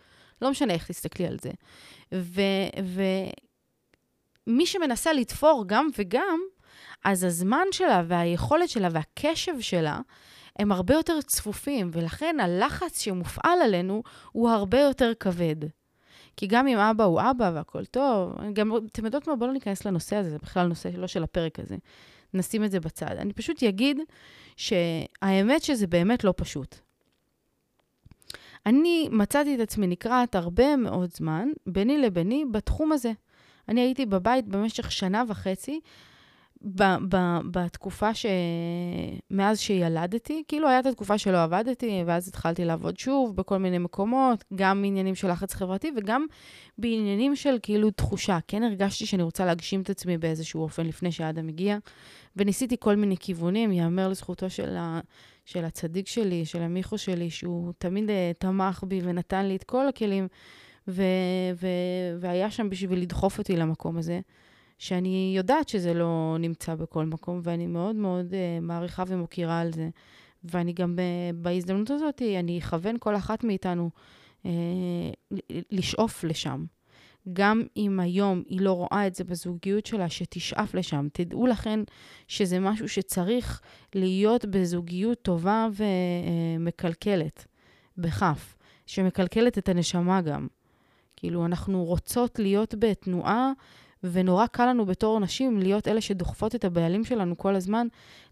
Speaker 1: לא משנה איך תסתכלי על זה. ומי שמנסה לתפור גם וגם, אז הזמן שלה והיכולת שלה והקשב שלה הם הרבה יותר צפופים, ולכן הלחץ שמופעל עלינו הוא הרבה יותר כבד. כי גם אם אבא הוא אבא והכל טוב, גם, אתם יודעות מה? בואו לא ניכנס לנושא הזה, זה בכלל נושא לא של הפרק הזה. נשים את זה בצד. אני פשוט אגיד שהאמת שזה באמת לא פשוט. אני מצאתי את עצמי נקרעת הרבה מאוד זמן, ביני לביני, בתחום הזה. אני הייתי בבית במשך שנה וחצי, ב- ב- בתקופה ש... מאז שילדתי, כאילו הייתה את התקופה שלא עבדתי, ואז התחלתי לעבוד שוב בכל מיני מקומות, גם בעניינים של לחץ חברתי וגם בעניינים של כאילו תחושה. כן הרגשתי שאני רוצה להגשים את עצמי באיזשהו אופן לפני שאדם הגיע, וניסיתי כל מיני כיוונים, ייאמר לזכותו של, ה... של הצדיק שלי, של המיכו שלי, שהוא תמיד uh, תמך בי ונתן לי את כל הכלים, ו... ו... והיה שם בשביל לדחוף אותי למקום הזה. שאני יודעת שזה לא נמצא בכל מקום, ואני מאוד מאוד uh, מעריכה ומוקירה על זה. ואני גם uh, בהזדמנות הזאת, אני אכוון כל אחת מאיתנו uh, לשאוף לשם. גם אם היום היא לא רואה את זה בזוגיות שלה, שתשאף לשם. תדעו לכן שזה משהו שצריך להיות בזוגיות טובה ומקלקלת, בכף, שמקלקלת את הנשמה גם. כאילו, אנחנו רוצות להיות בתנועה ונורא קל לנו בתור נשים להיות אלה שדוחפות את הבעלים שלנו כל הזמן,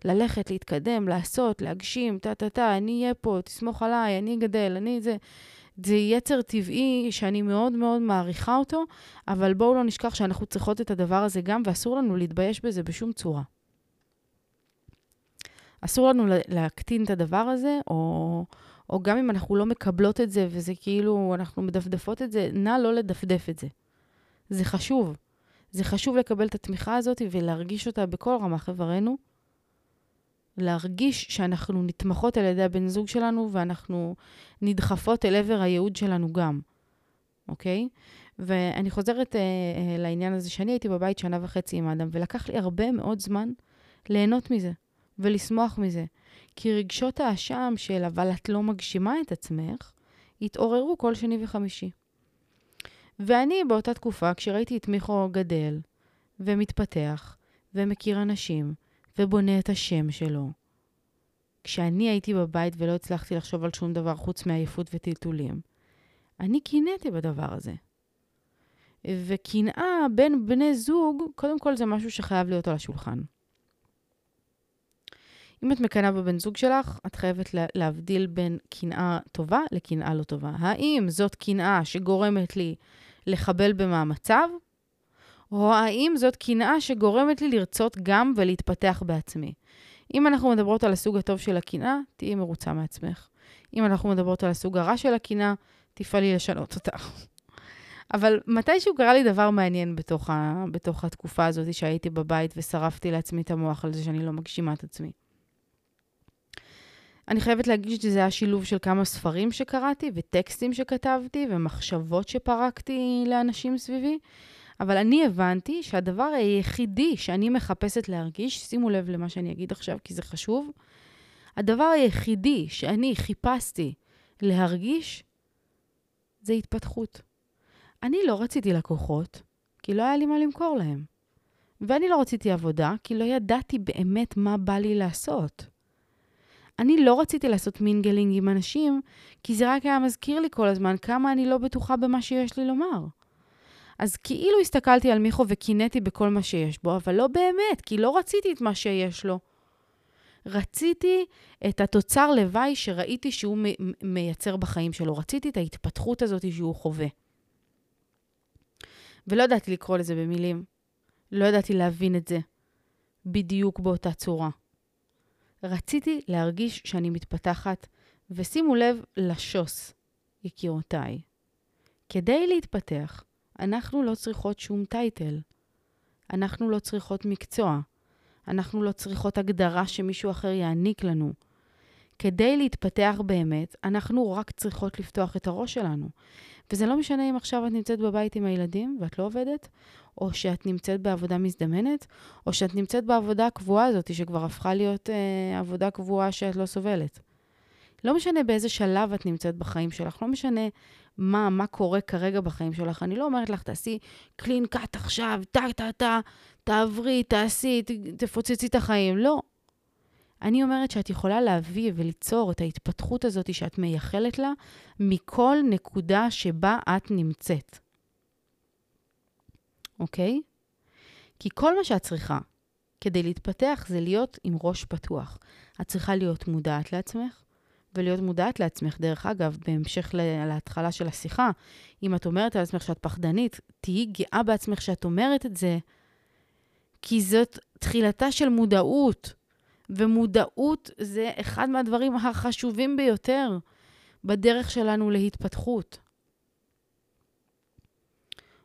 Speaker 1: ללכת, להתקדם, לעשות, להגשים, טה-טה-טה, אני אהיה פה, תסמוך עליי, אני אגדל, אני זה. זה יצר טבעי שאני מאוד מאוד מעריכה אותו, אבל בואו לא נשכח שאנחנו צריכות את הדבר הזה גם, ואסור לנו להתבייש בזה בשום צורה. אסור לנו להקטין את הדבר הזה, או, או גם אם אנחנו לא מקבלות את זה וזה כאילו, אנחנו מדפדפות את זה, נא לא לדפדף את זה. זה חשוב. זה חשוב לקבל את התמיכה הזאת ולהרגיש אותה בכל רמ"ח איברנו. להרגיש שאנחנו נתמכות על ידי הבן זוג שלנו ואנחנו נדחפות אל עבר הייעוד שלנו גם, אוקיי? ואני חוזרת אה, אה, לעניין הזה שאני הייתי בבית שנה וחצי עם אדם, ולקח לי הרבה מאוד זמן ליהנות מזה ולשמוח מזה. כי רגשות האשם של אבל את לא מגשימה את עצמך, התעוררו כל שני וחמישי. ואני באותה תקופה, כשראיתי את מיכו גדל, ומתפתח, ומכיר אנשים, ובונה את השם שלו. כשאני הייתי בבית ולא הצלחתי לחשוב על שום דבר חוץ מעייפות וטלטולים, אני קינאתי בדבר הזה. וקנאה בין בני זוג, קודם כל זה משהו שחייב להיות על השולחן. אם את מקנאה בבן זוג שלך, את חייבת להבדיל בין קנאה טובה לקנאה לא טובה. האם זאת קנאה שגורמת לי לחבל במאמציו, או האם זאת קנאה שגורמת לי לרצות גם ולהתפתח בעצמי? אם אנחנו מדברות על הסוג הטוב של הקנאה, תהיי מרוצה מעצמך. אם אנחנו מדברות על הסוג הרע של הקנאה, תפעלי לשנות אותה. אבל מתישהו קרה לי דבר מעניין בתוך, ה, בתוך התקופה הזאת שהייתי בבית ושרפתי לעצמי את המוח על זה שאני לא מגשימה את עצמי. אני חייבת להגיד שזה היה שילוב של כמה ספרים שקראתי, וטקסטים שכתבתי, ומחשבות שפרקתי לאנשים סביבי, אבל אני הבנתי שהדבר היחידי שאני מחפשת להרגיש, שימו לב למה שאני אגיד עכשיו, כי זה חשוב, הדבר היחידי שאני חיפשתי להרגיש, זה התפתחות. אני לא רציתי לקוחות, כי לא היה לי מה למכור להם. ואני לא רציתי עבודה, כי לא ידעתי באמת מה בא לי לעשות. אני לא רציתי לעשות mingling עם אנשים, כי זה רק היה מזכיר לי כל הזמן כמה אני לא בטוחה במה שיש לי לומר. אז כאילו הסתכלתי על מיכו וקינאתי בכל מה שיש בו, אבל לא באמת, כי לא רציתי את מה שיש לו. רציתי את התוצר לוואי שראיתי שהוא מייצר בחיים שלו. רציתי את ההתפתחות הזאת שהוא חווה. ולא ידעתי לקרוא לזה במילים. לא ידעתי להבין את זה בדיוק באותה צורה. רציתי להרגיש שאני מתפתחת, ושימו לב לשוס, יקירותיי. כדי להתפתח, אנחנו לא צריכות שום טייטל. אנחנו לא צריכות מקצוע. אנחנו לא צריכות הגדרה שמישהו אחר יעניק לנו. כדי להתפתח באמת, אנחנו רק צריכות לפתוח את הראש שלנו. וזה לא משנה אם עכשיו את נמצאת בבית עם הילדים ואת לא עובדת, או שאת נמצאת בעבודה מזדמנת, או שאת נמצאת בעבודה הקבועה הזאת, שכבר הפכה להיות אה, עבודה קבועה שאת לא סובלת. לא משנה באיזה שלב את נמצאת בחיים שלך, לא משנה מה, מה קורה כרגע בחיים שלך. אני לא אומרת לך, תעשי קלין קאט עכשיו, טה, טה, טה, תעברי, תעשי, תפוצצי את החיים. לא. אני אומרת שאת יכולה להביא וליצור את ההתפתחות הזאת שאת מייחלת לה מכל נקודה שבה את נמצאת. אוקיי? כי כל מה שאת צריכה כדי להתפתח זה להיות עם ראש פתוח. את צריכה להיות מודעת לעצמך, ולהיות מודעת לעצמך. דרך אגב, בהמשך להתחלה של השיחה, אם את אומרת על עצמך שאת פחדנית, תהיי גאה בעצמך שאת אומרת את זה, כי זאת תחילתה של מודעות. ומודעות זה אחד מהדברים החשובים ביותר בדרך שלנו להתפתחות.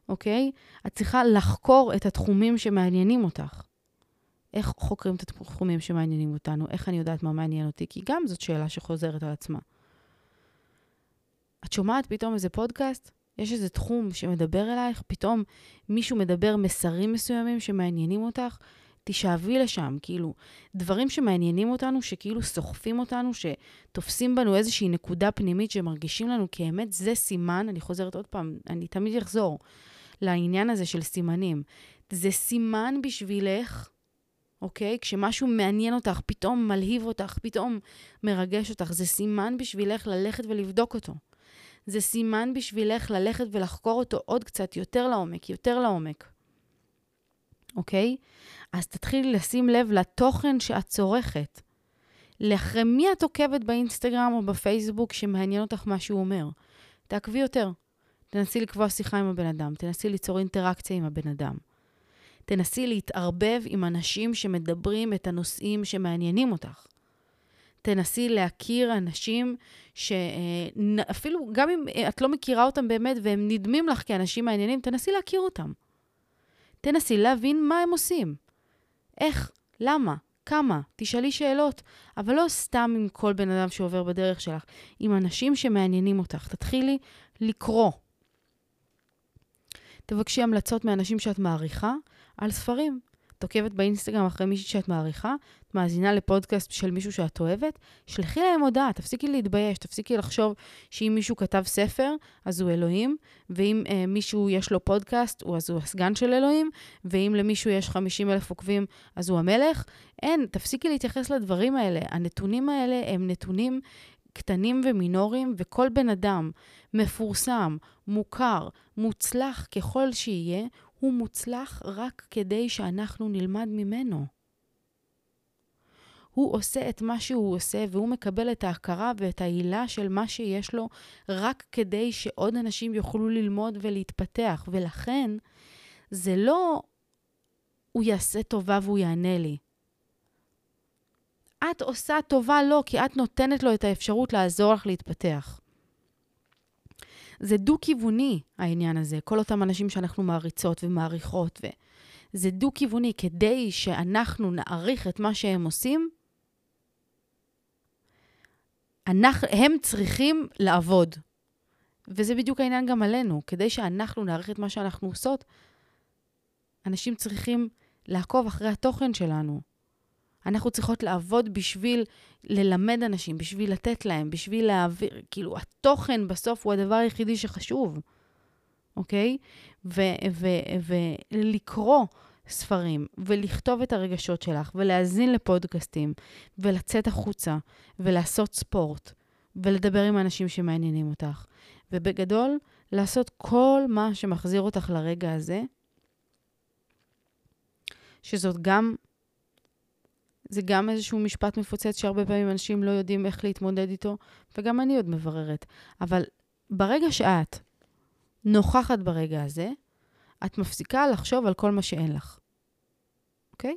Speaker 1: אוקיי? את צריכה לחקור את התחומים שמעניינים אותך. איך חוקרים את התחומים שמעניינים אותנו? איך אני יודעת מה מעניין אותי? כי גם זאת שאלה שחוזרת על עצמה. את שומעת פתאום איזה פודקאסט? יש איזה תחום שמדבר אלייך? פתאום מישהו מדבר מסרים מסוימים שמעניינים אותך? תשאבי לשם, כאילו, דברים שמעניינים אותנו, שכאילו סוחפים אותנו, שתופסים בנו איזושהי נקודה פנימית שמרגישים לנו כאמת, זה סימן, אני חוזרת עוד פעם, אני תמיד אחזור לעניין הזה של סימנים. זה סימן בשבילך, אוקיי? כשמשהו מעניין אותך, פתאום מלהיב אותך, פתאום מרגש אותך, זה סימן בשבילך ללכת ולבדוק אותו. זה סימן בשבילך ללכת ולחקור אותו עוד קצת, יותר לעומק, יותר לעומק. אוקיי? אז תתחילי לשים לב לתוכן שאת צורכת. לאחרי מי את עוקבת באינסטגרם או בפייסבוק שמעניין אותך מה שהוא אומר. תעקבי יותר. תנסי לקבוע שיחה עם הבן אדם, תנסי ליצור אינטראקציה עם הבן אדם. תנסי להתערבב עם אנשים שמדברים את הנושאים שמעניינים אותך. תנסי להכיר אנשים שאפילו, גם אם את לא מכירה אותם באמת והם נדמים לך כאנשים מעניינים, תנסי להכיר אותם. תנסי להבין מה הם עושים. איך, למה, כמה, תשאלי שאלות, אבל לא סתם עם כל בן אדם שעובר בדרך שלך, עם אנשים שמעניינים אותך. תתחילי לקרוא. תבקשי המלצות מאנשים שאת מעריכה על ספרים. את עוקבת באינסטגרם אחרי מישהי שאת מעריכה, את מאזינה לפודקאסט של מישהו שאת אוהבת, שלחי להם הודעה, תפסיקי להתבייש, תפסיקי לחשוב שאם מישהו כתב ספר, אז הוא אלוהים, ואם אה, מישהו יש לו פודקאסט, אז הוא הסגן של אלוהים, ואם למישהו יש 50 אלף עוקבים, אז הוא המלך. אין, תפסיקי להתייחס לדברים האלה. הנתונים האלה הם נתונים קטנים ומינוריים, וכל בן אדם מפורסם, מוכר, מוצלח ככל שיהיה, הוא מוצלח רק כדי שאנחנו נלמד ממנו. הוא עושה את מה שהוא עושה, והוא מקבל את ההכרה ואת העילה של מה שיש לו, רק כדי שעוד אנשים יוכלו ללמוד ולהתפתח. ולכן, זה לא הוא יעשה טובה והוא יענה לי. את עושה טובה לו, כי את נותנת לו את האפשרות לעזור לך להתפתח. זה דו-כיווני, העניין הזה. כל אותם אנשים שאנחנו מעריצות ומעריכות, ו... זה דו-כיווני. כדי שאנחנו נעריך את מה שהם עושים, אנחנו, הם צריכים לעבוד. וזה בדיוק העניין גם עלינו. כדי שאנחנו נעריך את מה שאנחנו עושות, אנשים צריכים לעקוב אחרי התוכן שלנו. אנחנו צריכות לעבוד בשביל ללמד אנשים, בשביל לתת להם, בשביל להעביר, כאילו, התוכן בסוף הוא הדבר היחידי שחשוב, אוקיי? ולקרוא ספרים, ולכתוב את הרגשות שלך, ולהאזין לפודקאסטים, ולצאת החוצה, ולעשות ספורט, ולדבר עם אנשים שמעניינים אותך. ובגדול, לעשות כל מה שמחזיר אותך לרגע הזה, שזאת גם זה גם איזשהו משפט מפוצץ שהרבה פעמים אנשים לא יודעים איך להתמודד איתו, וגם אני עוד מבררת. אבל ברגע שאת נוכחת ברגע הזה, את מפסיקה לחשוב על כל מה שאין לך, אוקיי?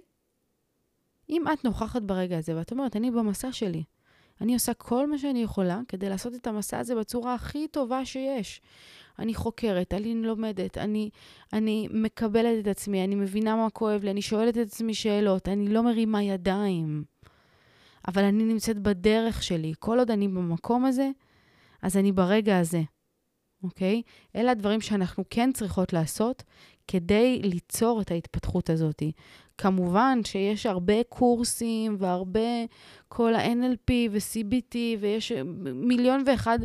Speaker 1: אם את נוכחת ברגע הזה ואת אומרת, אני במסע שלי, אני עושה כל מה שאני יכולה כדי לעשות את המסע הזה בצורה הכי טובה שיש. אני חוקרת, אני לומדת, אני, אני מקבלת את עצמי, אני מבינה מה כואב לי, אני שואלת את עצמי שאלות, אני לא מרימה ידיים. אבל אני נמצאת בדרך שלי. כל עוד אני במקום הזה, אז אני ברגע הזה, אוקיי? אלה הדברים שאנחנו כן צריכות לעשות כדי ליצור את ההתפתחות הזאת. כמובן שיש הרבה קורסים והרבה, כל ה-NLP ו-CBT, ויש מיליון ואחד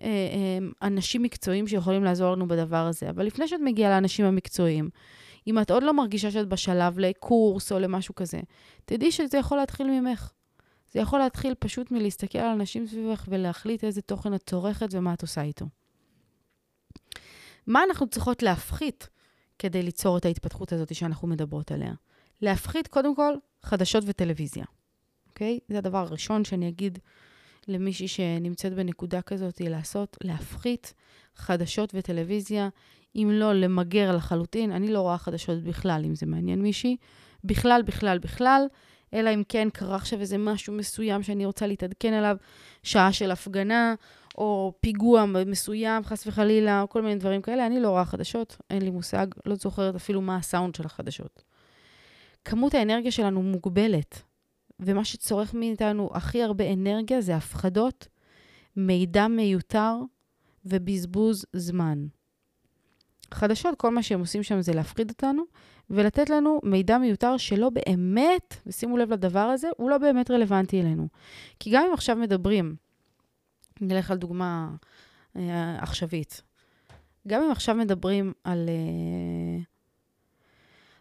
Speaker 1: אה, אה, אנשים מקצועיים שיכולים לעזור לנו בדבר הזה. אבל לפני שאת מגיעה לאנשים המקצועיים, אם את עוד לא מרגישה שאת בשלב לקורס או למשהו כזה, תדעי שזה יכול להתחיל ממך. זה יכול להתחיל פשוט מלהסתכל על אנשים סביבך ולהחליט איזה תוכן את צורכת ומה את עושה איתו. מה אנחנו צריכות להפחית כדי ליצור את ההתפתחות הזאת שאנחנו מדברות עליה? להפחית קודם כל חדשות וטלוויזיה, אוקיי? זה הדבר הראשון שאני אגיד למישהי שנמצאת בנקודה כזאת, לעשות, להפחית חדשות וטלוויזיה, אם לא למגר לחלוטין. אני לא רואה חדשות בכלל, אם זה מעניין מישהי. בכלל, בכלל, בכלל, אלא אם כן קרה עכשיו איזה משהו מסוים שאני רוצה להתעדכן עליו, שעה של הפגנה, או פיגוע מסוים, חס וחלילה, או כל מיני דברים כאלה. אני לא רואה חדשות, אין לי מושג, לא זוכרת אפילו מה הסאונד של החדשות. כמות האנרגיה שלנו מוגבלת. ומה שצורך מאיתנו הכי הרבה אנרגיה זה הפחדות, מידע מיותר ובזבוז זמן. חדשות, כל מה שהם עושים שם זה להפחיד אותנו ולתת לנו מידע מיותר שלא באמת, ושימו לב לדבר הזה, הוא לא באמת רלוונטי אלינו. כי גם אם עכשיו מדברים, נלך על דוגמה אה, עכשווית, גם אם עכשיו מדברים על אה,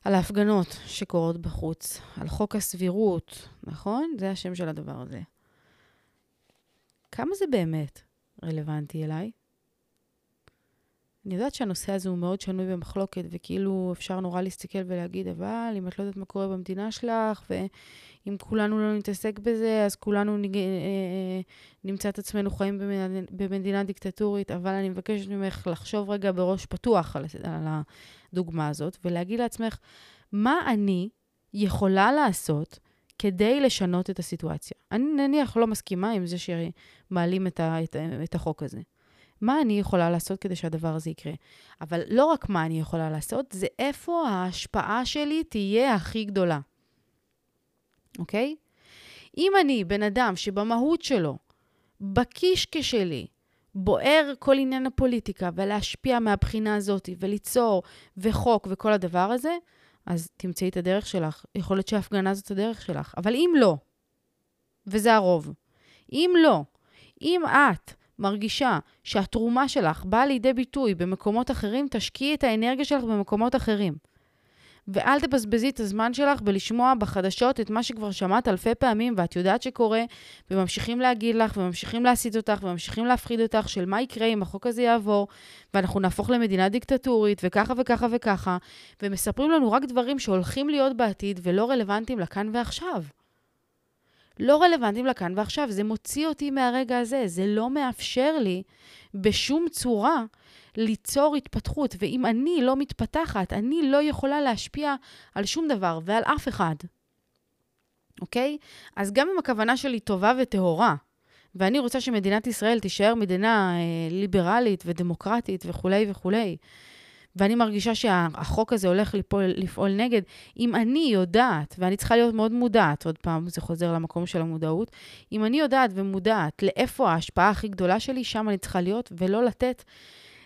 Speaker 1: על ההפגנות שקורות בחוץ, על חוק הסבירות, נכון? זה השם של הדבר הזה. כמה זה באמת רלוונטי אליי? אני יודעת שהנושא הזה הוא מאוד שנוי במחלוקת, וכאילו אפשר נורא להסתכל ולהגיד, אבל אם את לא יודעת מה קורה במדינה שלך, ואם כולנו לא נתעסק בזה, אז כולנו נג... אה, אה, נמצא את עצמנו חיים במדינה, במדינה דיקטטורית, אבל אני מבקשת ממך לחשוב רגע בראש פתוח על, על הדוגמה הזאת, ולהגיד לעצמך, מה אני יכולה לעשות כדי לשנות את הסיטואציה? אני נניח לא מסכימה עם זה שמעלים את, ה, את, את החוק הזה. מה אני יכולה לעשות כדי שהדבר הזה יקרה? אבל לא רק מה אני יכולה לעשות, זה איפה ההשפעה שלי תהיה הכי גדולה, אוקיי? אם אני בן אדם שבמהות שלו, בקישקע שלי, בוער כל עניין הפוליטיקה ולהשפיע מהבחינה הזאת וליצור וחוק וכל הדבר הזה, אז תמצאי את הדרך שלך. יכול להיות שהפגנה זאת הדרך שלך. אבל אם לא, וזה הרוב, אם לא, אם את מרגישה שהתרומה שלך באה לידי ביטוי במקומות אחרים, תשקיעי את האנרגיה שלך במקומות אחרים. ואל תבזבזי את הזמן שלך בלשמוע בחדשות את מה שכבר שמעת אלפי פעמים ואת יודעת שקורה, וממשיכים להגיד לך, וממשיכים להסית אותך, וממשיכים להפחיד אותך של מה יקרה אם החוק הזה יעבור, ואנחנו נהפוך למדינה דיקטטורית, וככה וככה וככה, ומספרים לנו רק דברים שהולכים להיות בעתיד ולא רלוונטיים לכאן ועכשיו. לא רלוונטיים לכאן ועכשיו, זה מוציא אותי מהרגע הזה, זה לא מאפשר לי בשום צורה ליצור התפתחות, ואם אני לא מתפתחת, אני לא יכולה להשפיע על שום דבר ועל אף אחד. אוקיי? אז גם אם הכוונה שלי טובה וטהורה, ואני רוצה שמדינת ישראל תישאר מדינה אה, ליברלית ודמוקרטית וכולי וכולי, ואני מרגישה שהחוק הזה הולך לפעול, לפעול נגד, אם אני יודעת, ואני צריכה להיות מאוד מודעת, עוד פעם, זה חוזר למקום של המודעות, אם אני יודעת ומודעת לאיפה ההשפעה הכי גדולה שלי, שם אני צריכה להיות, ולא לתת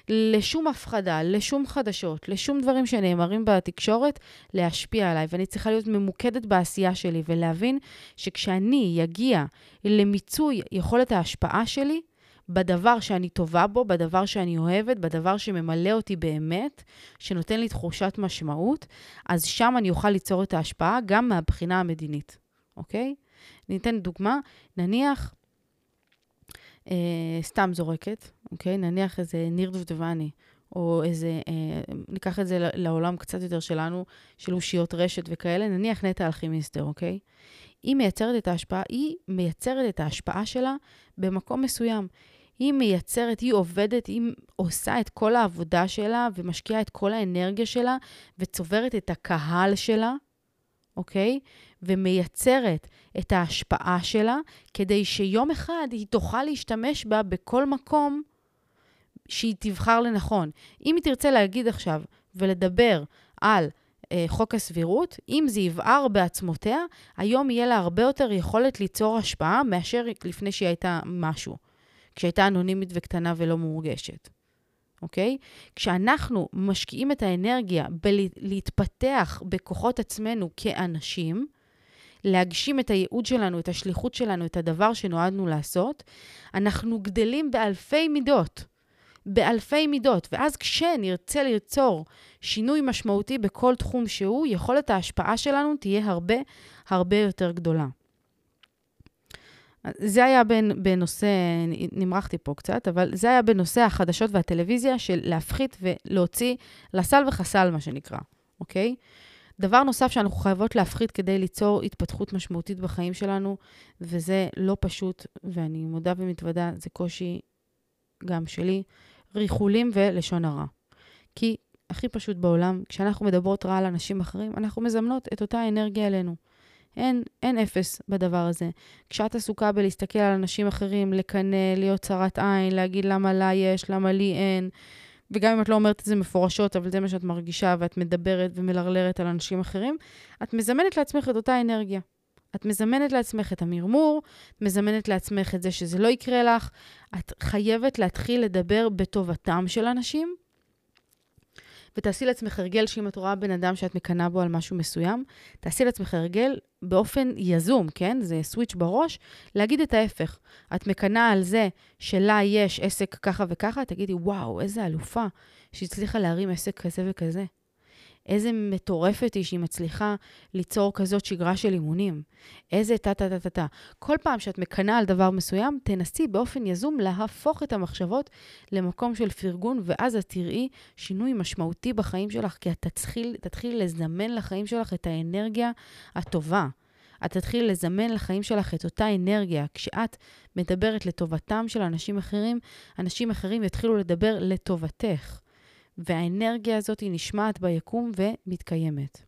Speaker 1: לשום הפחדה, לשום חדשות, לשום דברים שנאמרים בתקשורת, להשפיע עליי. ואני צריכה להיות ממוקדת בעשייה שלי ולהבין שכשאני אגיע למיצוי יכולת ההשפעה שלי, בדבר שאני טובה בו, בדבר שאני אוהבת, בדבר שממלא אותי באמת, שנותן לי תחושת משמעות, אז שם אני אוכל ליצור את ההשפעה גם מהבחינה המדינית, אוקיי? אני אתן דוגמה, נניח, אה, סתם זורקת, אוקיי? נניח איזה ניר דובדבני, או איזה, אה, ניקח את זה לעולם קצת יותר שלנו, של אושיות רשת וכאלה, נניח נטע אלכימיסטר, אוקיי? היא מייצרת את ההשפעה, היא מייצרת את ההשפעה שלה במקום מסוים. היא מייצרת, היא עובדת, היא עושה את כל העבודה שלה ומשקיעה את כל האנרגיה שלה וצוברת את הקהל שלה, אוקיי? ומייצרת את ההשפעה שלה כדי שיום אחד היא תוכל להשתמש בה בכל מקום שהיא תבחר לנכון. אם היא תרצה להגיד עכשיו ולדבר על אה, חוק הסבירות, אם זה יבער בעצמותיה, היום יהיה לה הרבה יותר יכולת ליצור השפעה מאשר לפני שהיא הייתה משהו. כשהייתה אנונימית וקטנה ולא מורגשת, אוקיי? כשאנחנו משקיעים את האנרגיה בלהתפתח בכוחות עצמנו כאנשים, להגשים את הייעוד שלנו, את השליחות שלנו, את הדבר שנועדנו לעשות, אנחנו גדלים באלפי מידות. באלפי מידות, ואז כשנרצה ליצור שינוי משמעותי בכל תחום שהוא, יכולת ההשפעה שלנו תהיה הרבה הרבה יותר גדולה. זה היה בנושא, נמרחתי פה קצת, אבל זה היה בנושא החדשות והטלוויזיה של להפחית ולהוציא לסל וחסל, מה שנקרא, אוקיי? דבר נוסף שאנחנו חייבות להפחית כדי ליצור התפתחות משמעותית בחיים שלנו, וזה לא פשוט, ואני מודה ומתוודה, זה קושי גם שלי, ריחולים ולשון הרע. כי הכי פשוט בעולם, כשאנחנו מדברות רע על אנשים אחרים, אנחנו מזמנות את אותה אנרגיה אלינו. אין, אין אפס בדבר הזה. כשאת עסוקה בלהסתכל על אנשים אחרים, לקנא, להיות צרת עין, להגיד למה לה יש, למה לי אין, וגם אם את לא אומרת את זה מפורשות, אבל זה מה שאת מרגישה, ואת מדברת ומלרלרת על אנשים אחרים, את מזמנת לעצמך את אותה אנרגיה. את מזמנת לעצמך את המרמור, את מזמנת לעצמך את זה שזה לא יקרה לך. את חייבת להתחיל לדבר בטובתם של אנשים, ותעשי לעצמך הרגל שאם את רואה בן אדם שאת מקנאה בו על משהו מסוים, תעשי לעצמך הרגל באופן יזום, כן? זה סוויץ' בראש, להגיד את ההפך. את מקנאה על זה שלה יש עסק ככה וככה, תגידי, וואו, איזה אלופה שהצליחה להרים עסק כזה וכזה. איזה מטורפת היא שהיא מצליחה ליצור כזאת שגרה של אימונים. איזה טה-טה-טה-טה. כל פעם שאת מקנאה על דבר מסוים, תנסי באופן יזום להפוך את המחשבות למקום של פרגון, ואז את תראי שינוי משמעותי בחיים שלך, כי את תתחיל, תתחיל לזמן לחיים שלך את האנרגיה הטובה. את תתחיל לזמן לחיים שלך את אותה אנרגיה. כשאת מדברת לטובתם של אנשים אחרים, אנשים אחרים יתחילו לדבר לטובתך. והאנרגיה הזאת היא נשמעת ביקום ומתקיימת.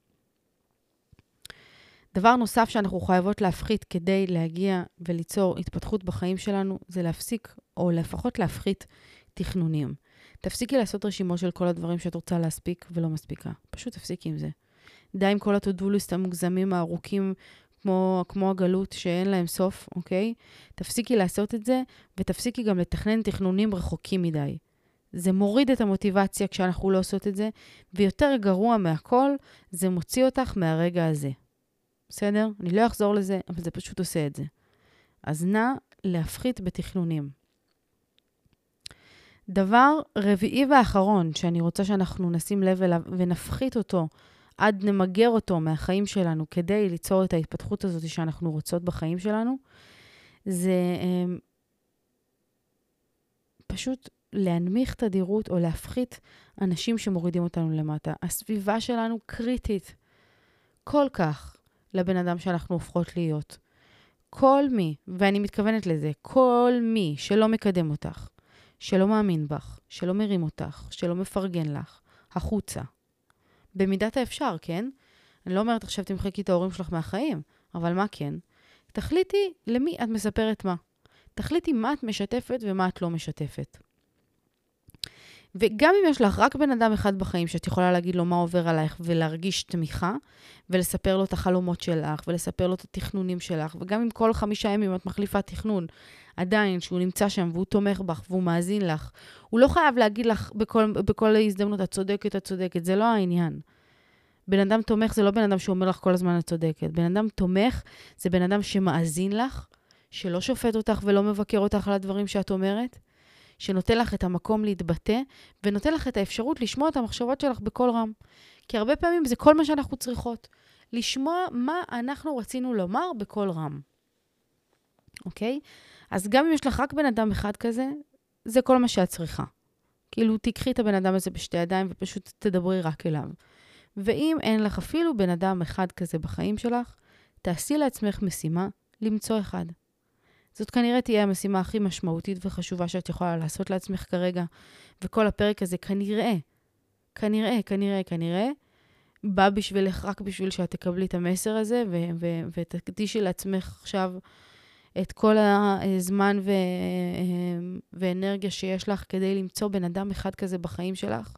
Speaker 1: דבר נוסף שאנחנו חייבות להפחית כדי להגיע וליצור התפתחות בחיים שלנו, זה להפסיק, או לפחות להפחית תכנונים. תפסיקי לעשות רשימות של כל הדברים שאת רוצה להספיק ולא מספיקה. פשוט תפסיקי עם זה. די עם כל list המוגזמים הארוכים, כמו, כמו הגלות שאין להם סוף, אוקיי? תפסיקי לעשות את זה, ותפסיקי גם לתכנן תכנונים רחוקים מדי. זה מוריד את המוטיבציה כשאנחנו לא עושות את זה, ויותר גרוע מהכל, זה מוציא אותך מהרגע הזה. בסדר? אני לא אחזור לזה, אבל זה פשוט עושה את זה. אז נא להפחית בתכנונים. דבר רביעי ואחרון, שאני רוצה שאנחנו נשים לב אליו ונפחית אותו, עד נמגר אותו מהחיים שלנו, כדי ליצור את ההתפתחות הזאת שאנחנו רוצות בחיים שלנו, זה um, פשוט להנמיך תדירות או להפחית אנשים שמורידים אותנו למטה. הסביבה שלנו קריטית כל כך לבן אדם שאנחנו הופכות להיות. כל מי, ואני מתכוונת לזה, כל מי שלא מקדם אותך, שלא מאמין בך, שלא מרים אותך, שלא מפרגן לך, החוצה. במידת האפשר, כן? אני לא אומרת עכשיו תמחקי את ההורים שלך מהחיים, אבל מה כן? תחליטי למי את מספרת מה. תחליטי מה את משתפת ומה את לא משתפת. וגם אם יש לך רק בן אדם אחד בחיים שאת יכולה להגיד לו מה עובר עלייך ולהרגיש תמיכה, ולספר לו את החלומות שלך, ולספר לו את התכנונים שלך, וגם אם כל חמישה ימים את מחליפה תכנון, עדיין, שהוא נמצא שם והוא תומך בך והוא מאזין לך, הוא לא חייב להגיד לך בכל, בכל הזדמנות, את צודקת, את צודקת, זה לא העניין. בן אדם תומך זה לא בן אדם שאומר לך כל הזמן את צודקת. בן אדם תומך זה בן אדם שמאזין לך, שלא שופט אותך ולא מבקר אותך על הדברים שאת אומרת, שנותן לך את המקום להתבטא, ונותן לך את האפשרות לשמוע את המחשבות שלך בקול רם. כי הרבה פעמים זה כל מה שאנחנו צריכות. לשמוע מה אנחנו רצינו לומר בקול רם. אוקיי? אז גם אם יש לך רק בן אדם אחד כזה, זה כל מה שאת צריכה. כאילו, תיקחי את הבן אדם הזה בשתי ידיים ופשוט תדברי רק אליו. ואם אין לך אפילו בן אדם אחד כזה בחיים שלך, תעשי לעצמך משימה למצוא אחד. זאת כנראה תהיה המשימה הכי משמעותית וחשובה שאת יכולה לעשות לעצמך כרגע, וכל הפרק הזה כנראה, כנראה, כנראה, כנראה, בא בשבילך רק בשביל שאת תקבלי את המסר הזה, ותקדישי לעצמך עכשיו את כל הזמן ו- ואנרגיה שיש לך כדי למצוא בן אדם אחד כזה בחיים שלך,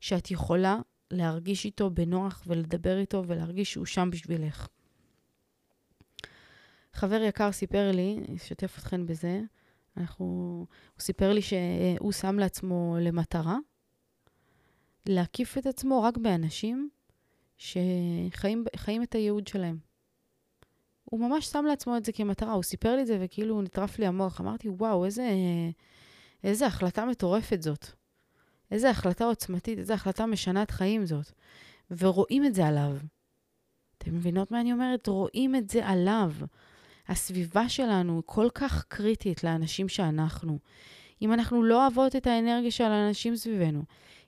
Speaker 1: שאת יכולה להרגיש איתו בנוח ולדבר איתו ולהרגיש שהוא שם בשבילך. חבר יקר סיפר לי, אשתף אתכן בזה, אנחנו, הוא סיפר לי שהוא שם לעצמו למטרה להקיף את עצמו רק באנשים שחיים את הייעוד שלהם. הוא ממש שם לעצמו את זה כמטרה, הוא סיפר לי את זה וכאילו נטרף לי המוח. אמרתי, וואו, איזה, איזה החלטה מטורפת זאת. איזה החלטה עוצמתית, איזה החלטה משנת חיים זאת. ורואים את זה עליו. אתם מבינות מה אני אומרת? רואים את זה עליו. הסביבה שלנו כל כך קריטית לאנשים שאנחנו. אם אנחנו לא אוהבות את האנרגיה של האנשים סביבנו,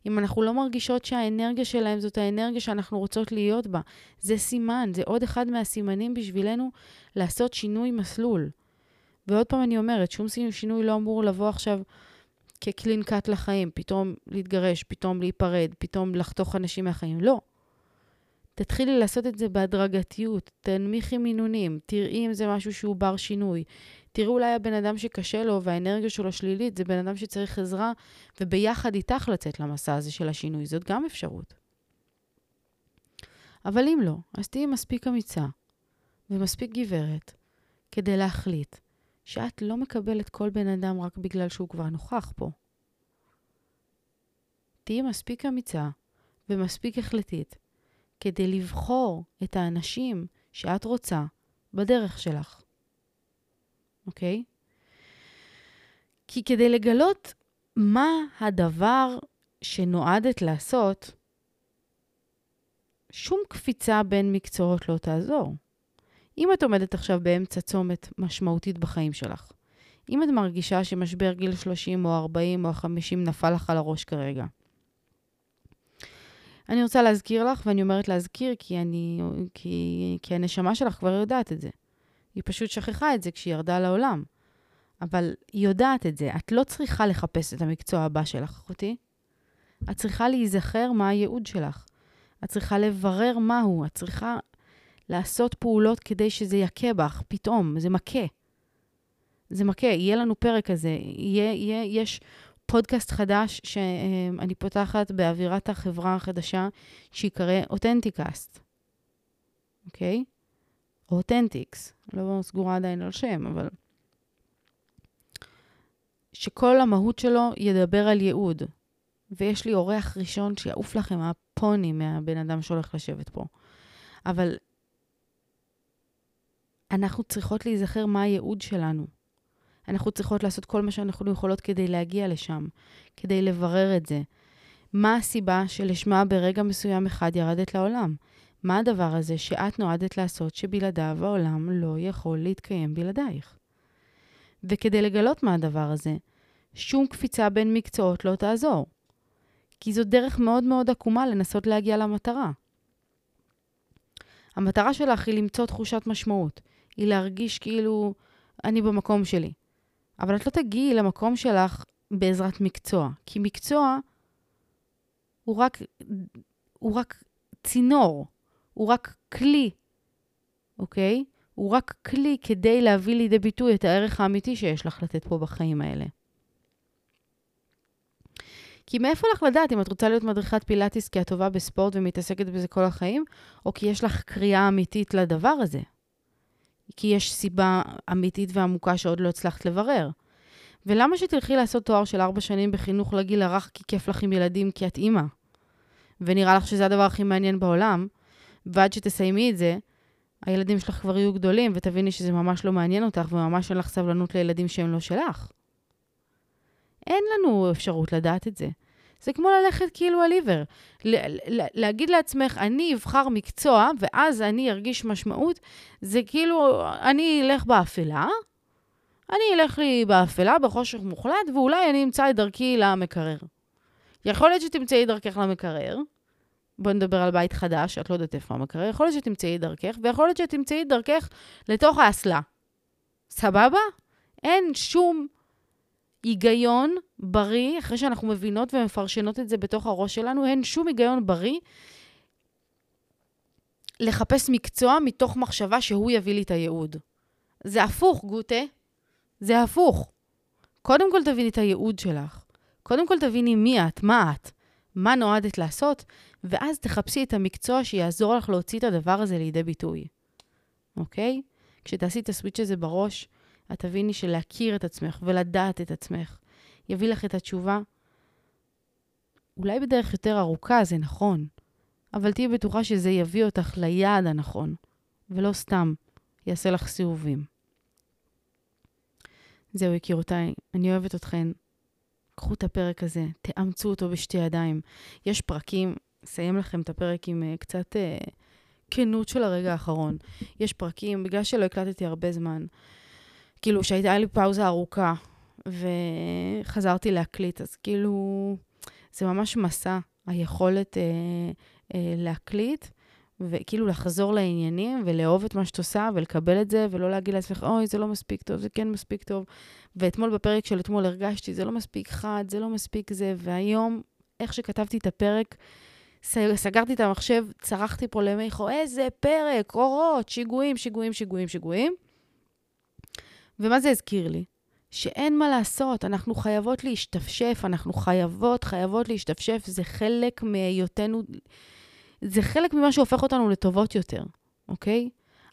Speaker 1: אם אנחנו לא מרגישות שהאנרגיה שלהם זאת האנרגיה שאנחנו רוצות להיות בה, זה סימן, זה עוד אחד מהסימנים בשבילנו לעשות שינוי מסלול. ועוד פעם אני אומרת, שום שינוי לא אמור לבוא עכשיו כקלין קאט לחיים, פתאום להתגרש, פתאום להיפרד, פתאום לחתוך אנשים מהחיים. לא. תתחילי לעשות את זה בהדרגתיות, תנמיכי מינונים, תראי אם זה משהו שהוא בר שינוי. תראו אולי הבן אדם שקשה לו והאנרגיה שלו שלילית, זה בן אדם שצריך עזרה, וביחד איתך לצאת למסע הזה של השינוי, זאת גם אפשרות. אבל אם לא, אז תהיי מספיק אמיצה ומספיק גברת כדי להחליט שאת לא מקבלת כל בן אדם רק בגלל שהוא כבר נוכח פה. תהיי מספיק אמיצה ומספיק החלטית כדי לבחור את האנשים שאת רוצה בדרך שלך, אוקיי? כי כדי לגלות מה הדבר שנועדת לעשות, שום קפיצה בין מקצועות לא תעזור. אם את עומדת עכשיו באמצע צומת משמעותית בחיים שלך, אם את מרגישה שמשבר גיל 30 או 40 או 50 נפל לך על הראש כרגע, אני רוצה להזכיר לך, ואני אומרת להזכיר כי, אני, כי, כי הנשמה שלך כבר יודעת את זה. היא פשוט שכחה את זה כשהיא ירדה לעולם. אבל היא יודעת את זה. את לא צריכה לחפש את המקצוע הבא שלך, אחותי. את צריכה להיזכר מה הייעוד שלך. את צריכה לברר מהו. את צריכה לעשות פעולות כדי שזה יכה בך, פתאום. זה מכה. זה מכה. יהיה לנו פרק כזה. יהיה, יהיה, יש פודקאסט חדש שאני פותחת באווירת החברה החדשה, שיקרא אותנטיקאסט, אוקיי? אותנטיקס, לא סגורה עדיין על שם, אבל... שכל המהות שלו ידבר על ייעוד. ויש לי אורח ראשון שיעוף לכם מהפוני מהבן אדם שהולך לשבת פה. אבל אנחנו צריכות להיזכר מה הייעוד שלנו. אנחנו צריכות לעשות כל מה שאנחנו יכולות כדי להגיע לשם, כדי לברר את זה. מה הסיבה שלשמה ברגע מסוים אחד ירדת לעולם? מה הדבר הזה שאת נועדת לעשות שבלעדיו העולם לא יכול להתקיים בלעדייך? וכדי לגלות מה הדבר הזה, שום קפיצה בין מקצועות לא תעזור. כי זו דרך מאוד מאוד עקומה לנסות להגיע למטרה. המטרה שלך היא למצוא תחושת משמעות, היא להרגיש כאילו אני במקום שלי. אבל את לא תגיעי למקום שלך בעזרת מקצוע, כי מקצוע הוא רק, הוא רק צינור, הוא רק כלי, אוקיי? הוא רק כלי כדי להביא לידי ביטוי את הערך האמיתי שיש לך לתת פה בחיים האלה. כי מאיפה לך לדעת אם את רוצה להיות מדריכת פילאטיס כי את טובה בספורט ומתעסקת בזה כל החיים, או כי יש לך קריאה אמיתית לדבר הזה? כי יש סיבה אמיתית ועמוקה שעוד לא הצלחת לברר. ולמה שתלכי לעשות תואר של ארבע שנים בחינוך לגיל הרך כי כיף לך עם ילדים כי את אימא? ונראה לך שזה הדבר הכי מעניין בעולם, ועד שתסיימי את זה, הילדים שלך כבר יהיו גדולים, ותביני שזה ממש לא מעניין אותך, וממש אין לך סבלנות לילדים שהם לא שלך. אין לנו אפשרות לדעת את זה. זה כמו ללכת כאילו על עיוור. להגיד לעצמך, אני אבחר מקצוע, ואז אני ארגיש משמעות, זה כאילו, אני אלך באפלה, אני אלך לי באפלה, בחושך מוחלט, ואולי אני אמצא את דרכי למקרר. יכול להיות שתמצאי את דרכך למקרר, בואי נדבר על בית חדש, את לא יודעת איפה המקרר, יכול להיות שתמצאי את דרכך, ויכול להיות שתמצאי את דרכך לתוך האסלה. סבבה? אין שום היגיון בריא, אחרי שאנחנו מבינות ומפרשנות את זה בתוך הראש שלנו, אין שום היגיון בריא לחפש מקצוע מתוך מחשבה שהוא יביא לי את הייעוד. זה הפוך, גוטה. זה הפוך. קודם כל תביני את הייעוד שלך. קודם כל תביני מי את, מה את, מה נועדת לעשות, ואז תחפשי את המקצוע שיעזור לך להוציא את הדבר הזה לידי ביטוי. אוקיי? כשתעשי את הסוויץ' הזה בראש, את תביני שלהכיר את עצמך ולדעת את עצמך יביא לך את התשובה. אולי בדרך יותר ארוכה, זה נכון, אבל תהיי בטוחה שזה יביא אותך ליעד הנכון, ולא סתם יעשה לך סיבובים. זהו, יקירותיי, אני אוהבת אתכן. קחו את הפרק הזה, תאמצו אותו בשתי ידיים. יש פרקים, אסיים לכם את הפרק עם uh, קצת uh, כנות של הרגע האחרון. יש פרקים, בגלל שלא הקלטתי הרבה זמן, כאילו שהייתה לי פאוזה ארוכה, וחזרתי להקליט, אז כאילו, זה ממש מסע, היכולת uh, uh, להקליט. וכאילו לחזור לעניינים ולאהוב את מה שאת עושה ולקבל את זה, ולא להגיד לעצמך, אוי, זה לא מספיק טוב, זה כן מספיק טוב. ואתמול בפרק של אתמול הרגשתי, זה לא מספיק חד, זה לא מספיק זה, והיום, איך שכתבתי את הפרק, סגרתי את המחשב, צרחתי פה למיכו, איזה פרק, אורות, שיגועים, שיגועים, שיגועים, שיגועים. ומה זה הזכיר לי? שאין מה לעשות, אנחנו חייבות להשתפשף, אנחנו חייבות, חייבות להשתפשף, זה חלק מהיותנו... זה חלק ממה שהופך אותנו לטובות יותר, אוקיי?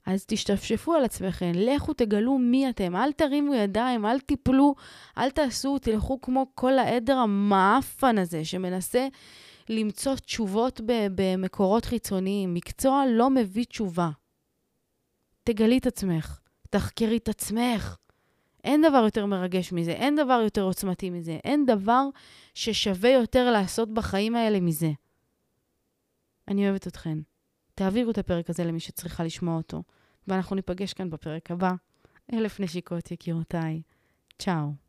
Speaker 1: אז תשתפשפו על עצמכם, לכו תגלו מי אתם, אל תרימו ידיים, אל תיפלו, אל תעשו, תלכו כמו כל העדר המאפן הזה שמנסה למצוא תשובות במקורות חיצוניים. מקצוע לא מביא תשובה. תגלי את עצמך, תחקרי את עצמך. אין דבר יותר מרגש מזה, אין דבר יותר עוצמתי מזה, אין דבר ששווה יותר לעשות בחיים האלה מזה. אני אוהבת אתכן. תעבירו את הפרק הזה למי שצריכה לשמוע אותו, ואנחנו ניפגש כאן בפרק הבא. אלף נשיקות, יקירותיי. צ'או.